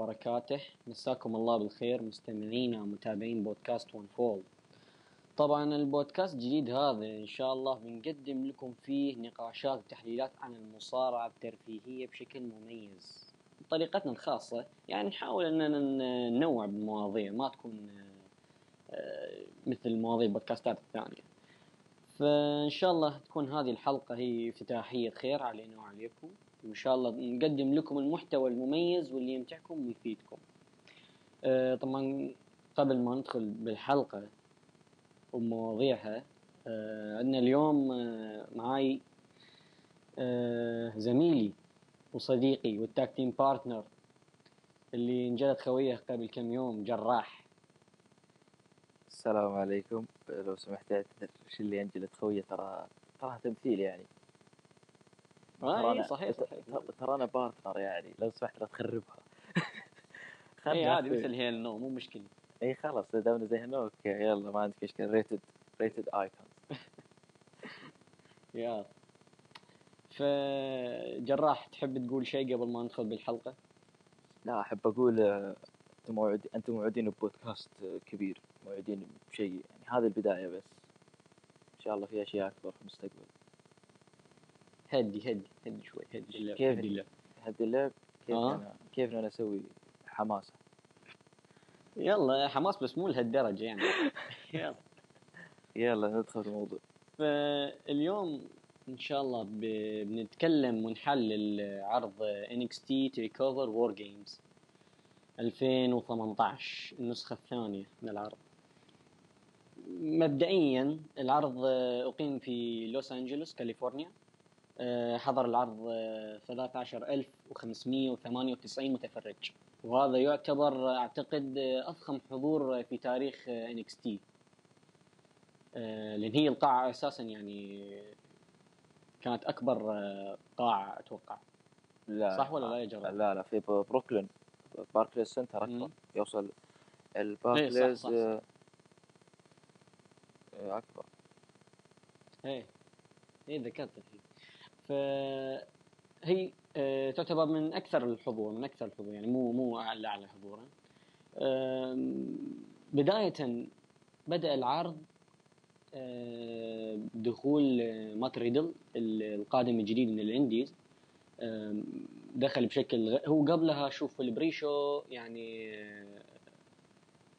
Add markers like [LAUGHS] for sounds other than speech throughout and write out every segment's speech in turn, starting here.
وبركاته. مساكم الله بالخير مستمعينا ومتابعين بودكاست ون فول طبعا البودكاست الجديد هذا إن شاء الله بنقدم لكم فيه نقاشات وتحليلات عن المصارعة الترفيهية بشكل مميز. بطريقتنا الخاصة يعني نحاول أننا ننوع بالمواضيع ما تكون آه، مثل مواضيع البودكاستات الثانية. فإن شاء الله تكون هذه الحلقة هي افتتاحية خير علينا وعليكم. وإن شاء الله نقدم لكم المحتوى المميز واللي يمتعكم ويفيدكم. آه، طبعا قبل ما ندخل بالحلقة ومواضيعها آه، عندنا اليوم آه، معاي زميلي وصديقي وال tag team partner اللي انجلد خويه قبل كم يوم جراح. السلام عليكم. لو سمحت أعتذر إيش اللي انجلد خويه؟ ترى تراها تمثيل يعني. آه إيه صحيح صحيح. ترى أنا بارتنر يعني لو سمحت لا تخربها. [LAUGHS] اي عادي مثل هي نو مو مشكلة. اي خلاص دامنا زي هنوك يلا ما عندك مشكلة. ريتد ريتد ايكونز يا. فجراح تحب تقول شيء قبل ما ندخل بالحلقة؟ لا أحب أقول آه، أنتم موعد أنتم موعدين ببودكاست كبير موعدين بشيء يعني هذه البداية بس. إن شاء الله في أشياء أكبر في المستقبل. هدي هدي هدي شوي هدي اللعب كيف هدي اللعب. هدي اللعب؟ كيف آه. أنا كيف أنا أسوي حماسة؟ يلا حماس بس مو لهالدرجة يعني. [LAUGHS] يلا. يلا ندخل في الموضوع. فاليوم إن شاء الله بنتكلم ونحلل عرض NXT Takeover War Games 2018 النسخة الثانية من العرض. مبدئيا العرض أقيم في لوس أنجلوس كاليفورنيا. حضر العرض 13598 آه، متفرج. وهذا يعتبر أعتقد افخم حضور في تاريخ NXT آه، لأن هي القاعة أساسا يعني كانت أكبر قاعة أتوقع. لا صح ولا لا يا جراح؟ لا لا في بروكلين Barclays Center أكبر. يوصل ال Barclays أكبر. إيه إيه ذكرت الحين فهي آه، تعتبر من أكثر الحضور من أكثر الحضور يعني مو مو أعلى أعلى حضورا. بداية بدأ العرض دخول آه، مات ريدل القادم الجديد من ال indies. دخل بشكل هو قبلها شوف ال pre-show يعني آه،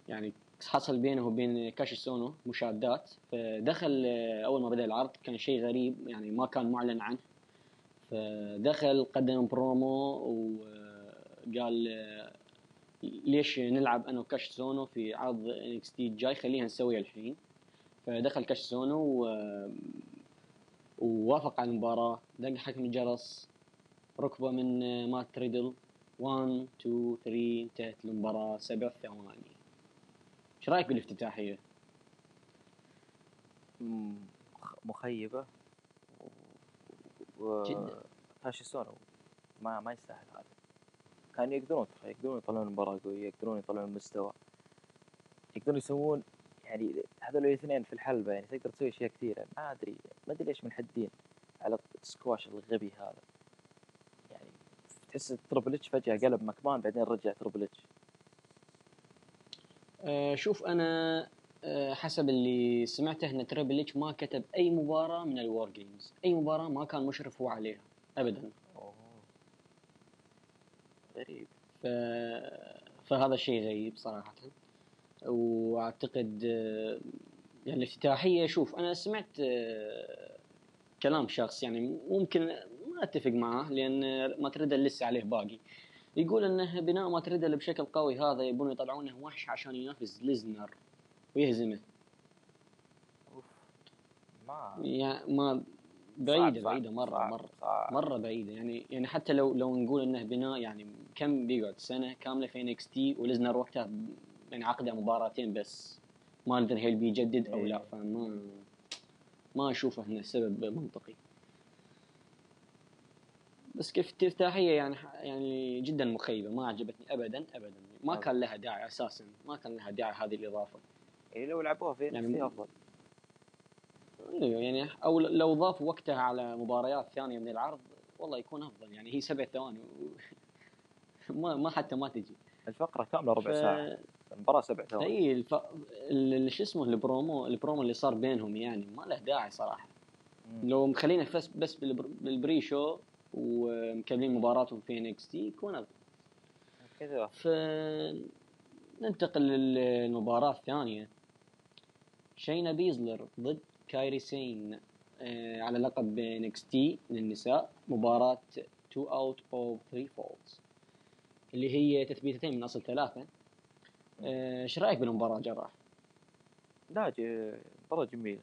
يعني حصل بينه وبين كاشيس أونو مشادات فدخل أول ما بدأ العرض كان شيء غريب يعني ما كان معلن عنه. فدخل قدم برومو وقال ليش نلعب أنا وكاشيس أونو في عرض NXT الجاي خليها نسويها الحين. فدخل كاشيس أونو و... ووافق على المباراة. دق حكم الجرس ركبة من مات تريدل. 1 2 3 انتهت المباراة. سبع ثواني. إيش رأيك بالافتتاحية؟ مخيبة. و... جدا سونو. ما ما يستاهل هذا. كانوا يقدرون يقدرون يطلعون مباراة قوية يقدرون يطلعون مستوى يقدرون يسوون يعني هذول الاثنين في الحلبة يعني تقدر تسوي أشياء كثيرة. ما أدري ما أدري ليش منحدين على السكواش الغبي هذا. يعني تحس Triple H فجأة قلب مكمان بعدين رجع Triple H. أه شوف أنا حسب اللي سمعته إن Triple H ما كتب أي مباراة من ال WarGames. أي مباراة ما كان مشرف هو عليها ابدا. أوه. غريب. ف... فهذا شيء غريب صراحة. وأعتقد آه، يعني الافتتاحيه شوف أنا سمعت آه، كلام شخص يعني ممكن ما أتفق معه لأن ما تريد لسه عليه باقي. يقول إنه بناء ما تريد بشكل قوي هذا يبون يطلعونه وحش عشان ينافس ليزنر. ويهزمه. أوف. ما يعني ما بعيدة صعب بعيدة مرة صعب مرة صعب. مرة بعيدة. يعني يعني حتى لو لو نقول إنه بناء يعني كم بيقعد؟ سنة كاملة في NXT ولزنر وقتها يعني عقده مباراتين بس. ما ندري هل بيجدد أو لا. إيه. فما ما أشوفه إنه سبب منطقي. بس كيف افتتاحية يعني يعني جدا مخيبة. ما عجبتني ابدا ابدا. ما كان لها داعي أساسا. ما كان لها داعي هذه الإضافة. يعني لو لعبوها في يعني أفضل. أيوه يعني أو لو ضافوا وقتها على مباريات ثانية من العرض والله يكون أفضل. يعني هي سبع ثواني و... [LAUGHS] ما ما حتى ما تجي. الفقرة كاملة ربع ف- ساعة. المباراة سبع ثواني. اي الف... ال- شو اسمه ال promo ال promo اللي صار بينهم يعني ما له داعي صراحة. مم. لو مخلينا بس بس بالبر... بال pre-show ومكملين مباراتهم في NXT يكون أفضل. كذا. ف ننتقل للمباراة الثانية. شينا بيزلر ضد كايري سين آه، على لقب NXT للنساء مباراة 2 out of 3 falls اللي هي تثبيتتين من أصل ثلاثة. آه، إيش رأيك بالمباراة جراح؟ لا ج- مباراة جميلة.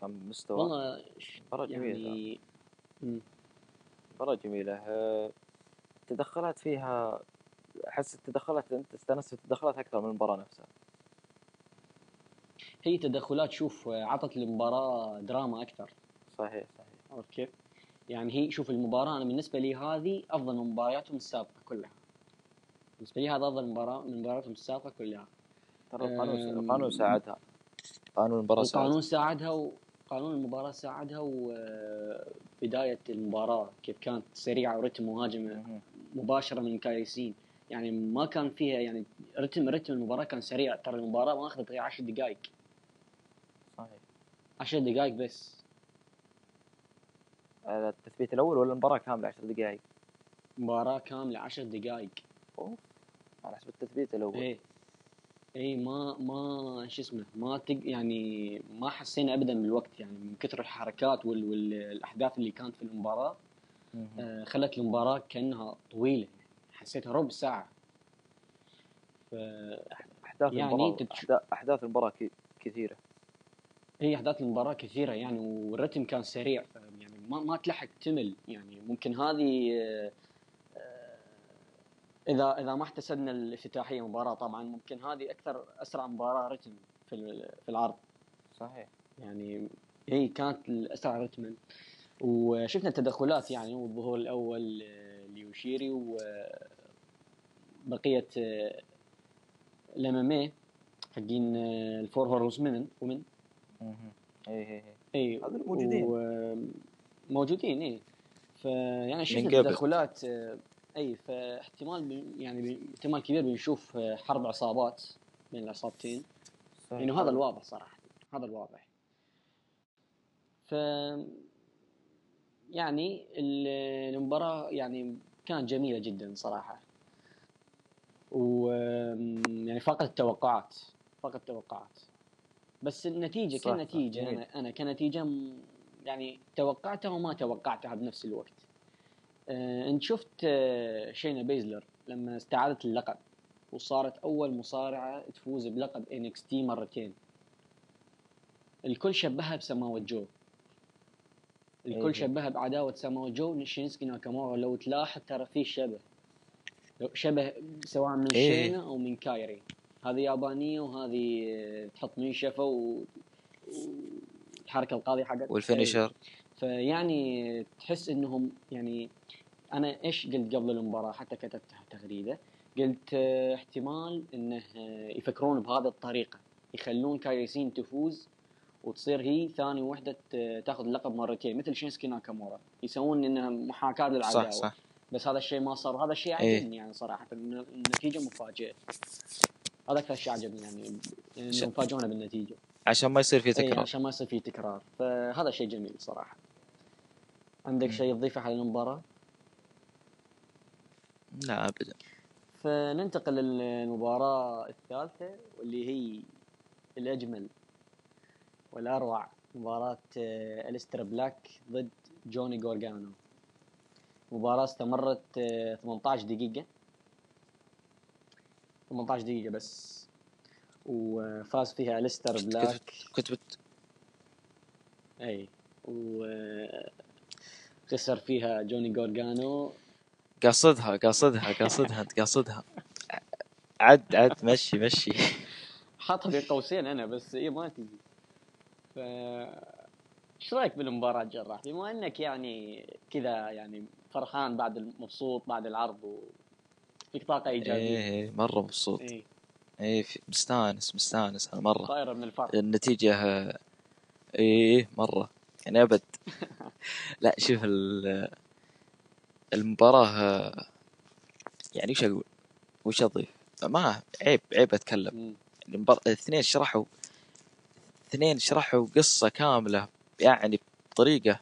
كان مستوى والله مباراة جميلة يعني. مباراة جميلة. آه، التدخلات فيها أحس التدخلات أنت استانست التدخلات أكثر من المباراة نفسها. هي تدخلات شوف آه، عطت المباراة دراما أكثر صحيح صحيح عرفت كيف؟ يعني هي شوف المباراة أنا بالنسبة لي هذه أفضل من مبارياتهم السابقة كلها. بالنسبة لي هذا أفضل مباراة من مبارياتهم السابقة كلها. ترى القانون القانون ساعدها قانون المباراة القانون ساعدها ساعدها وقانون المباراة ساعدها وبداية المباراة كيف كانت سريعة ورتم مهاجمة مهم. مباشرة من كايسين. يعني ما كان فيها يعني رتم رتم المباراة كان سريع ترى المباراة ما أخذت غير 10 دقائق 10 دقائق بس. هذا التثبيت الأول ولا المباراة كاملة 10 دقائق؟ مباراة كاملة 10 دقائق. أوف على حسب التثبيت الأول. إيه. إيه ما ما شو اسمه ما تق يعني ما حسينا ابدا بالوقت يعني من كثر الحركات وال والأحداث اللي كانت في المباراة. آه خلت المباراة كأنها طويلة. حسيتها ربع ساعة. ف أحداث يعني المباراة تتش- أحدا- أحداث المباراة ك- كثيرة. هي أحداث المباراة كثيرة يعني والرتم كان سريع يعني ما ما تلحق تمل يعني ممكن هذه آه، آه، إذا إذا ما احتسبنا الافتتاحية مباراة طبعا ممكن هذه أكثر أسرع مباراة رتم في في العرض. صحيح. يعني هي كانت الاسرع رتما. وشفنا التدخلات يعني والظهور الأول آه، ليوشيري وبقيه الأم إم حقين الفور هورس ومن. ومن مهم. إيه إيه إيه اي هذول موجودين. و- موجودين اي فيعني شفنا قبل. تدخلات آه، اي فاحتمال ب- يعني احتمال كبير بنشوف آه، حرب عصابات بين العصابتين صحيح. إنه هذا الواضح صراحة هذا الواضح ف يعني ال- المباراة يعني كانت جميلة جدا صراحة و يعني فاقت التوقعات فاقت التوقعات بس النتيجة صح، صح، كنتيجة جميل. أنا أنا كنتيجة يعني توقعتها وما توقعتها بنفس الوقت آه، انت شفت آه، شينا بيزلر لما استعادت اللقب وصارت أول مصارعة تفوز بلقب NXT مرتين الكل شبهها بسماوة جو الكل إيه. شبهها بعداوة سماوة جو شينسكي ناكامورا لو تلاحظ ترى في شبه شبه سواء من إيه. شينا أو من كايري هذه يابانية وهذه آه، تحط منشفة و... والحركة القاضية حقت. وال finisher. فيعني تحس إنهم يعني أنا إيش قلت قبل المباراة حتى كتبتها تغريدة؟ قلت آه، احتمال إنه آه، يفكرون بهذه الطريقة. يخلون كايسين تفوز وتصير هي ثاني وحدة ت- تاخذ اللقب مرتين مثل شينسكي ناكامورا. يسوون انها محاكاة للعداوة. صح صح. بس هذا الشيء ما صار وهذا الشيء إيه. عجبني يعني صراحة النتيجه مفاجئة. هذا أكثر شيء عجبني يعني انهم فاجئونا بالنتيجة. عشان ما يصير في اي تكرار. عشان ما يصير في تكرار. فهذا شيء جميل صراحة. عندك. شيء تضيفه على المباراة؟ لا ابدا. فننتقل للمباراة الثالثة واللي هي الأجمل والأروع مباراة آه، الستر بلاك ضد جوني جورجانو. مباراة استمرت آه، 18 دقيقة. 18 دقيقة بس. وفاز فيها الستر بلاك. كنت بت... أي. وخسر فيها جوني جورجانو. قاصدها قاصدها قاصدها انت قاصدها عد عد مشي مشي. حاطها بين قوسين أنا بس هي ما تجي ف إيش رأيك بالمباراة جراح؟ بما إنك يعني كذا يعني فرحان بعد مبسوط بعد العرض وفيك طاقة ايجابية إيه مرة مبسوط. اي إيه في- مستانس مستانس أنا مرة. طايرة من الفرح. النتيجة آه، إيه مرة. يعني أبد. [LAUGHS] لا شوف ال- المباراة آه، يعني وش أقول؟ وش أضيف؟ ما عيب عيب أتكلم. المبار... الاثنين شرحوا اثنين شرحوا قصة كاملة يعني بطريقة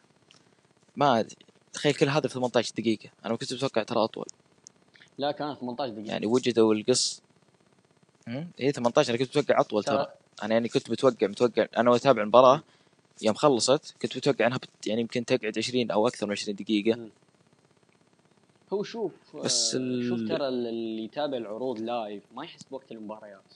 ما. تخيل كل هذا في 18 دقيقة. أنا ما كنت متوقع ترى أطول. لا كان 18 دقيقة. يعني وجدوا القص؟ هي 18 أنا كنت متوقع أطول ترى. أنا يعني كنت متوقع متوقع أنا أتابع المباراة يوم خلصت كنت متوقع أنها بت... يعني يمكن تقعد 20 أو أكثر من 20 دقيقة. مم. هو شوف بس آه، ال- شوف ترى اللي يتابع العروض لايف ما يحس بوقت المباريات.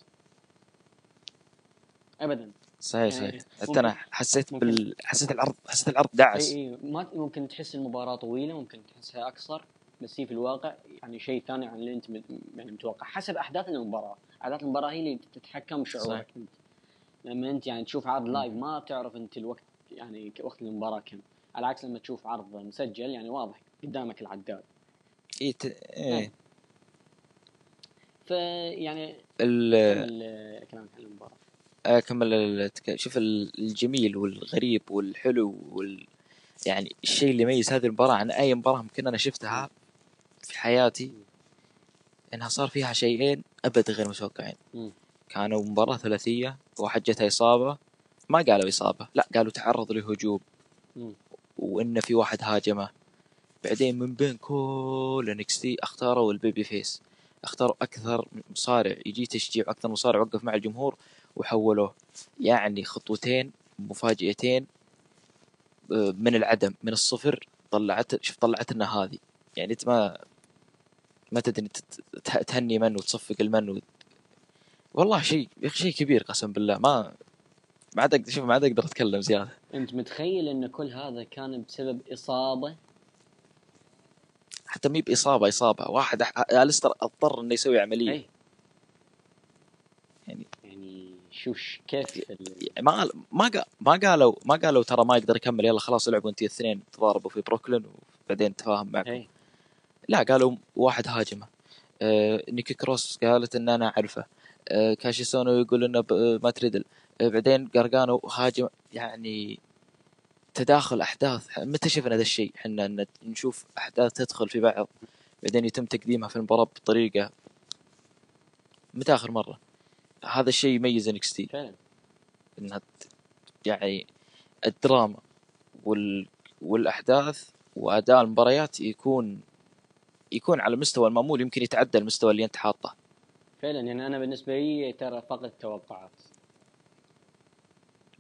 ابدا. صحيح يعني صحيح. حتى أنا ممكن- حسيت ممكن- بال حسيت العرض حسيت العرض دعس اي اي ما ممكن تحس المباراة طويلة ممكن تحسها أقصر بس هي في الواقع يعني شيء ثاني عن اللي انت يعني متوقع حسب أحداث المباراة. أحداث المباراة هي اللي تتحكم بشعورك أنت. لما انت يعني تشوف عرض. لايف ما بتعرف انت الوقت يعني وقت المباراة كم. على عكس لما تشوف عرض مسجل يعني واضح قدامك العداد. إيه ت... إيه. فيعني ال... كلامك عن المباراة. اكمل التك- شوف ال- الجميل والغريب والحلو وال يعني الشيء اللي يميز هذه المباراة عن أي مباراة ممكن أنا شفتها في حياتي إنها صار فيها شيئين ابدا غير متوقعين. كانوا مباراة ثلاثية واحد جتها إصابة ما قالوا إصابة لا قالوا تعرض لهجوم مم. وإن في واحد هاجمه. بعدين من بين كل NXT اختاروا ال babyface. اختاروا أكثر مصارع يجي تشجيع أكثر مصارع وقف مع الجمهور وحولوه. يعني خطوتين مفاجئتين آه، من العدم من الصفر طلعت شوف طلعت لنا هذه. يعني أنت ما ما تدري تهني من وتصفق المن و... والله شيء يا أخي شيء كبير قسم بالله. ما ما عاد أقدر شوف ما عاد أقدر أتكلم زيادة. أنت متخيل إن كل هذا كان بسبب إصابة؟ حتى مي بإصابة إصابة. واحد الستر أضطر إنه يسوي عملية. اي يعني يعني شوف كيف ما ما ما قالوا ما قالوا ترى ما يقدر يكمل يلا خلاص العبوا أنتوا الاثنين تضاربوا في بروكلين وبعدين تفاهم معكم. اي لا قالوا واحد هاجمه. آه نيكي كروس قالت إن أنا أعرفه. آه كاشيس أونو يقول إنه آه، مات ريدل آه بعدين قرقانو هاجم يعني تداخل أحداث. متى شفنا ذا الشيء؟ إحنا ان نشوف أحداث تدخل في بعض بعدين يتم تقديمها في المباراة بطريقة متى آخر مرة. هذا الشيء يميز NXT فعلا. إنها يعني الدراما وال والأحداث وأداء المباريات يكون يكون على مستوى المامول يمكن يتعدى المستوى اللي انت حاطه. فعلا يعني أنا بالنسبة لي ترى فاقت توقعات.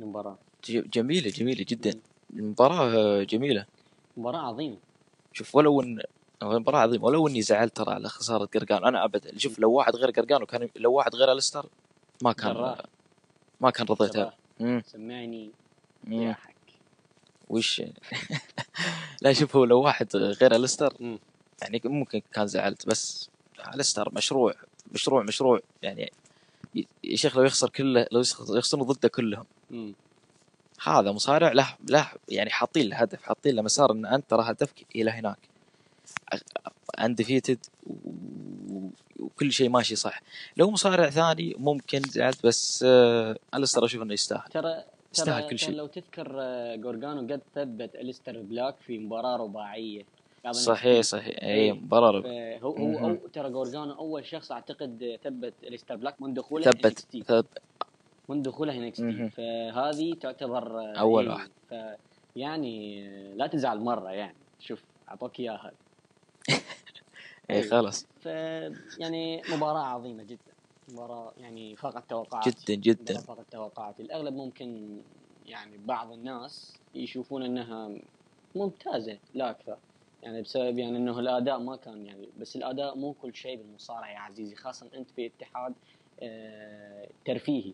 المباراة. ج- جميلة جميلة جدا. المباراة جميلة. مباراة عظيمة. شوف ولو ان مباراة عظيمة. ولو إني زعلت ترى على خسارة قرقان أنا ابدا. شوف لو واحد غير قرقان وكان لو واحد غير الستر ما كان جراح. ما كان رضيتها. سمعني. مم. يا حك وش؟ [LAUGHS] لا شوف هو لو واحد غير الستر. يعني ممكن كان زعلت بس الستر مشروع مشروع مشروع يعني يا شيخ لو يخسر كله لو يخسر- يخسرون ضده كلهم. مم. هذا مصارع له له يعني حاطين له هدف حاطين له مسار إن أنت ترى هدفك إلى هناك. undefeated وكل شيء ماشي صح. لو مصارع ثاني ممكن زعلت بس آه الستر أشوف إنه يستاهل. ترى يستاهل كل شيء. لو تذكر آه، جورجانو قد ثبت أليستر بلاك في مباراة رباعية. بعد صحيح. صحيح اي إيه. مباراة فهو هو مهم. أو ترى جورجانو أول شخص أعتقد ثبت اليستر بلاك من دخوله ثبت NXT. ثب من دخوله. تي فهذه تعتبر آه، أول إيه، واحد. ف يعني آه، لا تزعل مرة يعني شوف أعطوك إياها اي [LAUGHS] أيوة. خلاص ف يعني مباراة عظيمة جدا مباراة يعني فاقت توقعاتي جدا جدا فاقت توقعاتي الأغلب ممكن يعني بعض الناس يشوفون إنها ممتازة لا أكثر يعني بسبب يعني إنه الأداء ما كان يعني بس الأداء مو كل شيء بالمصارعة يا عزيزي خاصة أنت في اتحاد آه، ترفيهي.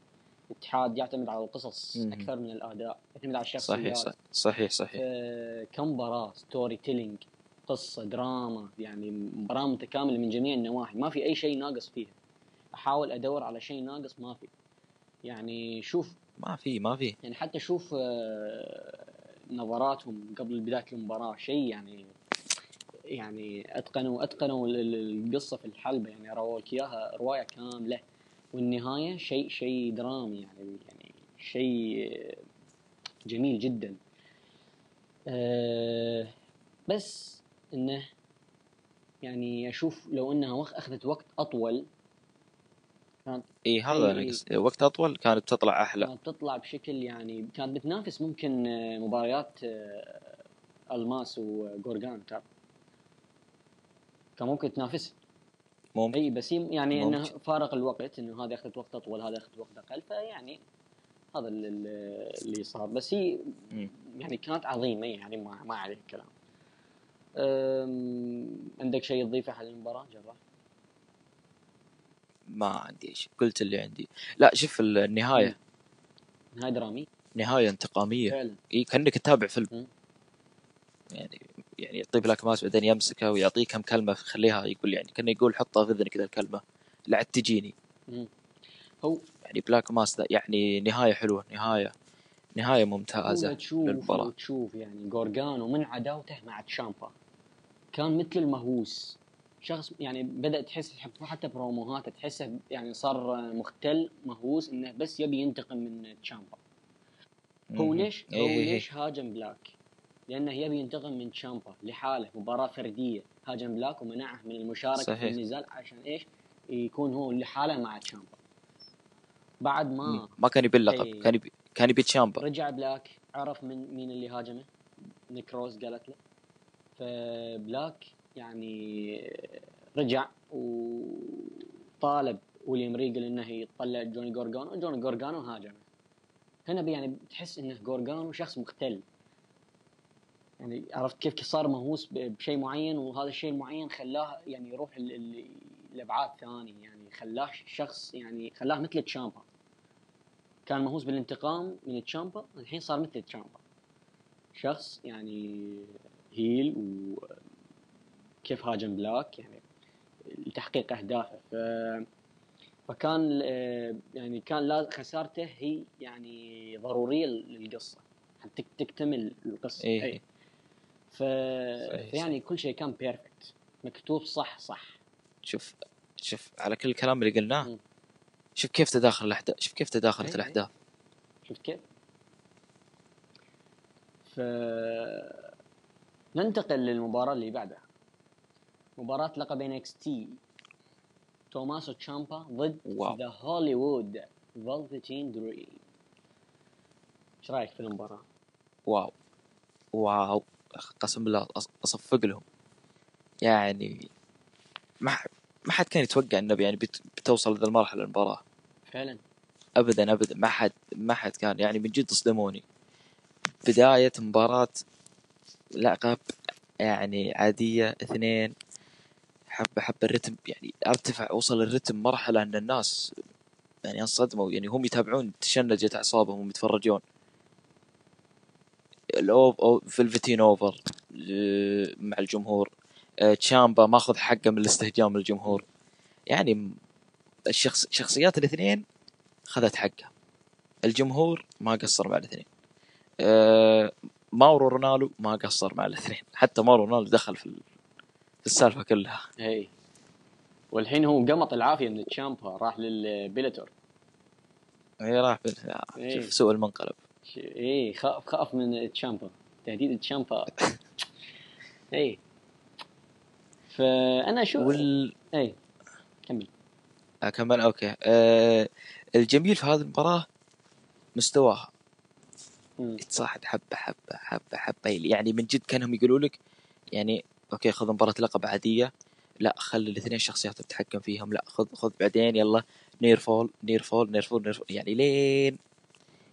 اتحاد يعتمد على القصص مم. أكثر من الأداء يعتمد على الشخصيات. صحيح صحيح صحيح آه، كمباراة storytelling قصة دراما يعني مباراة متكاملة من جميع النواحي. ما في أي شيء ناقص فيها. أحاول أدور على شيء ناقص ما في. يعني شوف ما في ما في. يعني حتى شوف آه، نظراتهم قبل بداية المباراة شيء يعني يعني أتقنوا أتقنوا ال- ال- القصة في الحلبة يعني رووا لك إياها رواية كاملة والنهاية شيء شيء درامي يعني يعني شيء جميل جدا أه بس إنه يعني أشوف لو إنها أخذت وقت أطول كانت إي هذا. أنا قصدي. وقت أطول كانت تطلع أحلى كانت تطلع بشكل يعني كانت بتنافس ممكن آه، مباريات آه، ألماس وجورجان تعرف كان ممكن تنافس ممكن. أي بس يعني إنه ممكن. فارق الوقت إنه هذا اخذت وقت أطول هذا اخذت وقت أقل فيعني هذا ال- ال- اللي صار. بس هي. يعني كانت عظيمة يعني ما ما عليه كلام عندك شيء تضيفه على المباراة جراح؟ ما عندي شيء. قلت اللي عندي. لا شوف النهاية. نهاية درامي نهاية انتقامية. فعلا. إي كأنك تتابع فيلم. يعني يعني يعطيه Black Mass بعدين يمسكه ويعطيه كم كلمة يخليها يقول يعني كأنه يقول حطها في إذنك كذا الكلمة لا عاد تجيني. هو يعني Black Mass ده يعني نهاية حلوة نهاية نهاية هو ممتازه تشوف للمباراة. لو تشوف يعني جورجانو من عداوته مع تشامبا كان مثل المهووس شخص يعني بدأ تحس حتى بروموهاته تحسه يعني صار مختل مهووس إنه بس يبي ينتقم من تشامبا هو. ليش إيه هو إيه إيه. ليش هاجم بلاك؟ لأنه يبي ينتقم من تشامبا لحاله مباراة فردية. هاجم بلاك ومنعه من المشاركة صحيح. في النزال عشان إيش؟ يكون هو لحاله مع تشامبا. بعد ما ما كان يبي اللقب إيه. كان يبي كان يبي تشامبا. رجع بلاك عرف من مين اللي هاجمه؟ نيكي كروس قالت له. فبلاك يعني رجع وطالب ويليام ريجل إنه يطلع جوني جارجانو جوني جارجانو هاجمه. هنا يعني بتحس إنه جورجانو شخص مختل. يعني عرفت كيف صار مهووس بشيء معين وهذا الشيء المعين خلاه يعني يروح لأبعاد ثانية. يعني خلاه شخص يعني خلاه مثل تشامبا. كان مهووس بالانتقام من تشامبا الحين صار مثل تشامبا. شخص يعني هيل وكيف هاجم بلاك يعني لتحقيق أهدافه. ف فكان يعني كان لا خسارته هي يعني ضرورية للقصة. حتى تكتمل القصة. إيه. أي. ف... صحيح، فيعني كل شيء كان بيرفكت مكتوب صح صح شوف شوف على كل الكلام اللي قلناه. شوف كيف تداخل الاحداث شوف كيف تداخلت إيه. الأحداث شفت كيف؟ ف ننتقل للمباراة اللي بعدها مباراة لقب NXT توماسو تشامبا ضد. ذا هوليوود فلفتين دريم إيش رأيك في المباراة؟ واو واو قسم بالله أصفق لهم. يعني ما ما حد كان يتوقع إنه يعني بت- بتوصل لذا المرحلة المباراة. فعلا. ابدا ابدا. ما حد ما حد كان يعني من جد صدموني. بداية مباراة لقب يعني عادية اثنين. حبه حبه الرتم يعني ارتفع وصل الرتم مرحلة إن الناس يعني انصدموا يعني هم يتابعون تشنجت اعصابهم وهم يتفرجون الأوف أو فلفتين أوفر آه، مع الجمهور. آه، تشامبا ماخذ حقه من الاستهجان من الجمهور. يعني الشخص شخصيات الاثنين خذت حقها. الجمهور ما قصر مع الاثنين. آه، ماورو رانالو ما قصر مع الاثنين. حتى ماورو رانالو دخل في ال- في السالفة كلها. هي والحين هو قمط العافية من تشامبا راح لل Bellator هي راح إيه. شوف سوء المنقلب. إيه خاف خاف من تشامبا تهديد تشامبا [LAUGHS] إيه. فأنا أشوف وال إيه. كمل. كمان okay. آه الجميل في هذه المباراة مستواها. يتصاعد حبه حبه حبه حبة. يعني من جد كانهم يقولوا لك يعني okay خذ مباراة لقب عادية. لا خلي الاثنين شخصيات تتحكم فيهم. لا خذ خذ بعدين يلا. near fall near fall near fall, near fall. يعني لين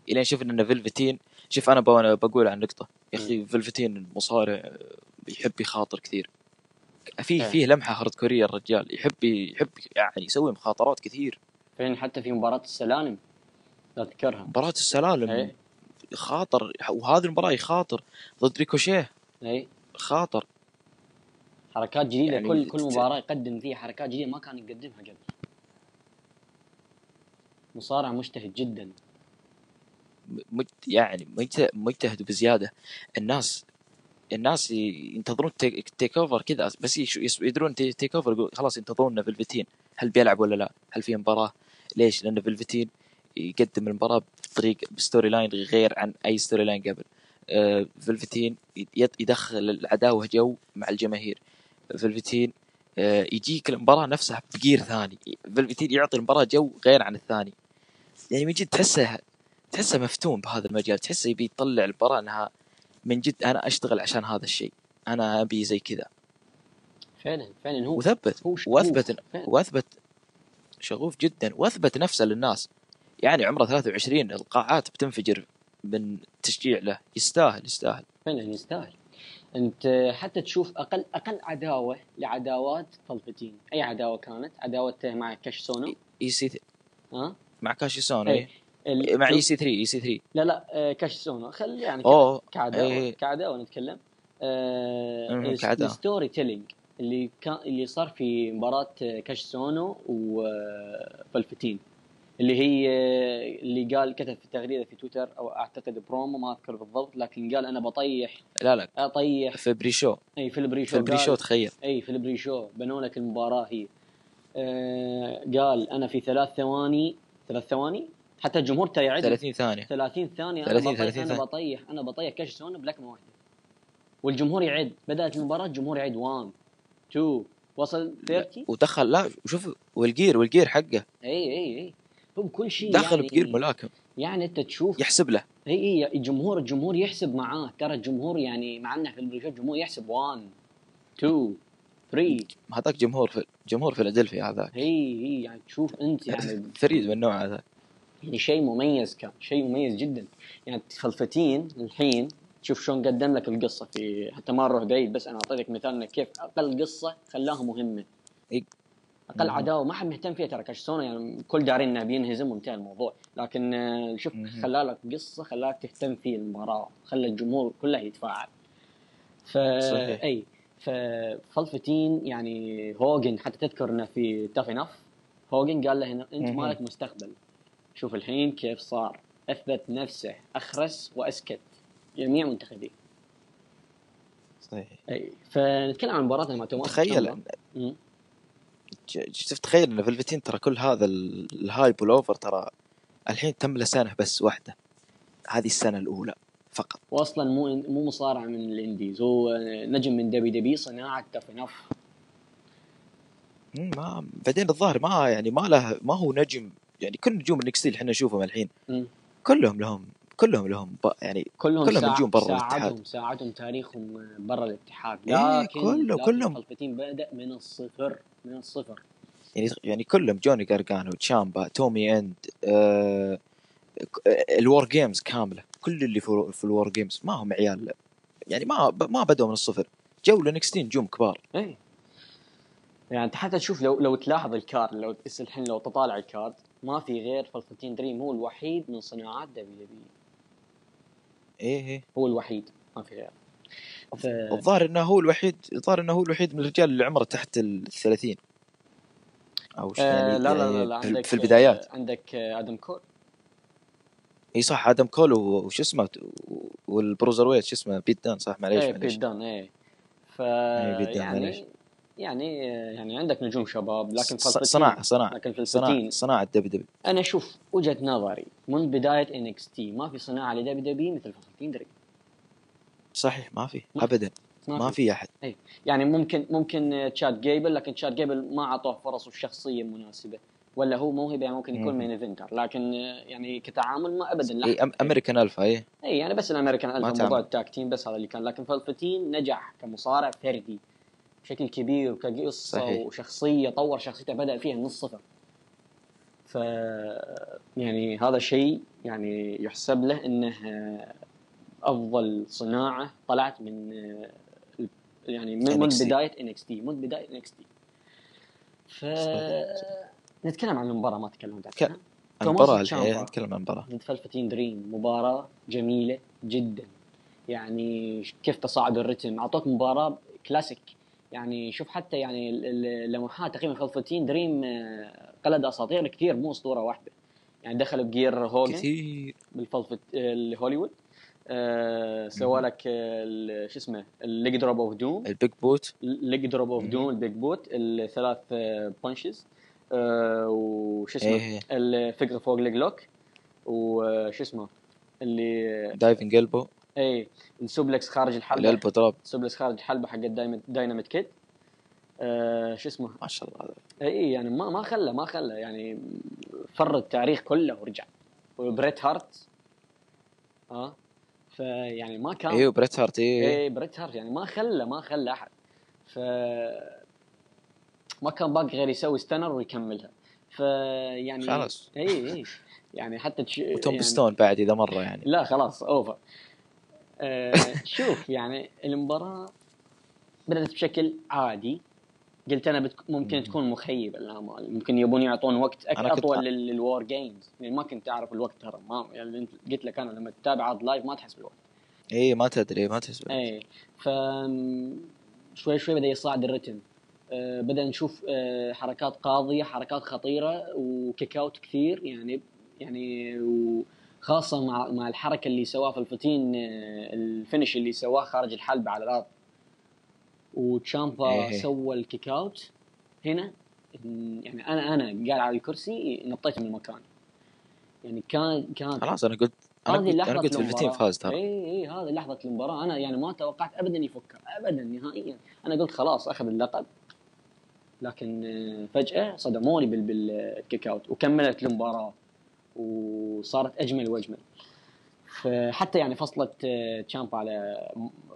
إلين شفنا ان فلفتين. شوف أنا بقول عن نقطة. يا أخي فلفتين مصارع آه، يحب يخاطر كثير. في إيه. فيه لمحة hardcore ية الرجال. يحب يحب يعني يسوي مخاطرات كثير. فين حتى في مباراة السلالم؟ لا تذكرها مباراة السلالم. إيه. خاطر وهذه المباراة يخاطر ضد ريكوشيه. إيه. خاطر. حركات جديدة. يعني كل كل مباراة يقدم فيها حركات جديدة ما كان يقدمها قبل. مصارع مجتهد جدا. يعني مجت- مجتهد بزيادة الناس الناس ينتظرون takeover كذا بس يدرون ta- takeover خلاص ينتظرون فلفتين هل بيلعب ولا لا؟ هل في مباراة؟ ليش؟ لأن فلفتين يقدم المباراة بطريق ب storyline غير عن أي storyline قبل آه، فلفتين يد- يدخل العداوة جو مع الجماهير فلفتين آه، يجيك المباراة نفسها ب gear ثاني فلفتين يعطي المباراة جو غير عن الثاني يعني من جد تحسه تحسه مفتون بهذا المجال تحسه يبي يطلع المباراه إنها من جد أنا أشتغل عشان هذا الشيء أنا أبي زي كذا فعلا فعلا هو وثبت هو. واثبت فعلاً. واثبت شغوف جدا واثبت نفسه للناس يعني عمره 23 القاعات بتنفجر من تشجيع له يستاهل يستاهل فعلا يستاهل أنت حتى تشوف أقل أقل عداوة لعداوات فلفتين أي عداوة كانت عداوة مع كاش سونو إي سي ها مع. إيه. ال- مع اي سي 3 اي سي 3 لا لا آه، كاش سونو. خل يعني أوه. كعداوه إيه. كعداوه نتكلم آه. الستوري تيلينج اللي كان اللي صار في مباراة آه، كاش سونو وفلفتين اللي هي آه، اللي قال كتب في تغريدة في تويتر أو أعتقد برومو ما أذكر بالضبط لكن قال أنا بطيح. لا لا. أطيح. في بريشو. إي في البري شو في البريشو تخيل. إي في البري شو بنوا لك المباراة هي. آه قال أنا في ثلاث ثواني ثلاث ثواني حتى الجمهور ترى يعد 30 ثانية. 30 ثانية. 30 أنا بطيح 30 أنا. بطيح. أنا بطيح كاشس أونو بلكمه واحدة والجمهور يعد بدأت المباراة الجمهور يعد 1 2 وصل 30 ودخل لا شوف وال gear وال gear حقه. إي إي إي. هو بكل شيء دخل يعني ب gear ملاكم. يعني أنت تشوف يحسب له. إي إي الجمهور الجمهور يحسب معاه. ترى الجمهور يعني مع إنه في ال pre-show الجمهور يحسب 1 2 3 هذاك جمهور في جمهور فيلادلفيا هذاك. هي هي يعني تشوف أنت يعني [LAUGHS] فريد من النوع هذا يعني شيء مميز كان شيء مميز جدا يعني فلفتين الحين شوف شلون قدم لك القصة في حتى ما نروح بعيد بس أنا اعطيتك مثال إنه كيف أقل قصة خلاها مهمة إي. أقل مم. عداوة ما حد مهتم فيها ترى كاشسونا يعني كل دارين إنه بينهزم وانتهى الموضوع لكن آه، شوف مم. خلى لك قصة خلاك تهتم في المباراة خلى الجمهور كله يتفاعل ف صحيح. إي ففلفتين يعني هوجن حتى تذكر إنه في Tough Enough هوجن قال له أنت. مالك مستقبل شوف الحين كيف صار. أثبت نفسه أخرس وأسكت. جميع منتقديه صحيح. أي فنتكلم عن مباراة مع توماسو تخيل. شوف تخيل إن فلفتين ترى كل هذا ال- hype وال over ترى الحين تم له سنه بس واحدة. هذه السنة الأولى فقط. واصلا مو مو مصارع من ال indies. هو نجم من WWE صناعة مم، ما بعدين الظاهر ما يعني ما له ما هو نجم يعني كل نجوم ال NXT اللي إحنا نشوفهم الحين. كلهم لهم كلهم لهم يعني كلهم كلهم ساع- نجوم برا الاتحاد. ساعدهم تاريخهم برا الاتحاد. إيه، لكن كله- لكن كلهم. فلفتين بدا من الصفر من الصفر. يعني يعني كلهم جوني جارجانو تشامبا تومي إند آه ال WarGames كاملة. كل اللي في, في ال WarGames ما هم عيال. يعني ما ما بدوا من الصفر. جو ل NXT نجوم كبار. اي يعني أنت حتى تشوف لو لو تلاحظ ال card لو الحين لو تطالع ال card ما في غير فلفتين دريم هو الوحيد من صناعات WWE إيه إيه. هو الوحيد ما في غيره. ف... الظاهر إنه هو الوحيد الظاهر إنه هو الوحيد من الرجال اللي عمره تحت ال 30 أو آه يعني لا لا لا, يعني لا في- عندك في البدايات. آه عندك آه آدم كول. إي صح آدم كول وش اسمه وال Bruiserweight شو اسمه بيت دن صح؟ معليش إيه بيت دن إيه. ف إيه، بيت دن، معليش. يعني يعني عندك نجوم شباب لكن صناعة صناعة لكن في صناعة صناعة WWE أنا أشوف وجهة نظري من بداية NXT ما في صناعة ل WWE مثل فلفتين دريم صحيح ما في ابدا. ما في. أحد. يعني ممكن ممكن تشاد جيبل لكن تشاد جيبل ما اعطوه فرص والشخصيه المناسبة ولا هو موهبة يعني ممكن يكون. main eventer لكن يعني كتعامل ما ابدا لا. اي American Alpha اي اي يعني بس ال American Alpha. موضوع ال tag team بس هذا اللي كان. لكن فلفتين نجح كمصارع فردي. بشكل كبير وكقصه صحيح. وشخصية طور شخصيته بدأ فيها من الصفر. ف يعني هذا شيء يعني يحسب له إنه أفضل صناعة طلعت من يعني من, من NXT. بداية NXT من بداية NXT ف نتكلم عن المباراة ما تكلمت عنها المباراه تشامبا. نتكلم عن المباراه ضد فلفتين دريم مباراة جميلة جدا. يعني كيف تصاعد الرتم؟ أعطوك مباراة كلاسيك. يعني شوف حتى يعني ال- ال- اللمحات تقريبا فلفتين دريم آه، قلد أساطير كثير مو أسطورة واحدة. يعني دخل ب gear هوجن كثير. بالفلفت الهوليوود. آه سوى. لك آه، شو اسمه ال leg drop of doom. ال big boot. leg drop of. doom ال big boot الثلاث punches. وش اسمه إيه. ال figure four leg lock وش اسمه اللي diving elbow. اي ال suplex خارج الحلبة. ال elbow drop ال suplex خارج الحلبة حق الدايناميت كيد آه شو اسمه؟ ما شاء الله. اي يعني ما ما خلى ما خلى يعني فر التاريخ كله ورجع. وبريت هارت. ها فيعني ما كان أيوه بريت هارت إيه. اي بريت هارت يعني ما خلى ما خلى أحد. ف ما كان باقي غير يسوي stunner ويكملها. فيعني خلاص. اي اي يعني حتى تش... و tomb يعني stone بعد إذا مرة يعني. لا خلاص over. آه شوف يعني المباراة بدأت بشكل عادي. قلت أنا بتك... ممكن مم. تكون مخيبة الامال ممكن يبون يعطون وقت أك... أطول لل- لل War Games يعني ما كنت أعرف الوقت ترى ما يعني أنت قلت لك أنا لما تتابع عرض live ما تحس بالوقت. إيه ما تدري ما تسمع اي ف شوي شوي بدأ يصعد الرتم. آه، بدأ نشوف آه، حركات قاضية حركات خطيرة و kick out كثير يعني يعني وخاصه مع مع الحركة اللي سواها فلفتين آه، ال finish اللي سواه خارج الحلبه على الأرض. وتشامبا إيه. سوى ال kick out هنا يعني أنا أنا قاعد على الكرسي نطيت من المكان. يعني كان كان خلاص أنا قلت أنا هذه قلت أنا قلت المباراة. فاز ترى. اي اي هذه لحظة المباراة. أنا يعني ما توقعت ابدا يفكر ابدا نهائيا. أنا قلت خلاص أخذ اللقب. لكن آه، فجأة صدموني بال- بال kick out وكملت المباراة. وصارت أجمل وأجمل. فحتى يعني فصلت آه، تشامبا على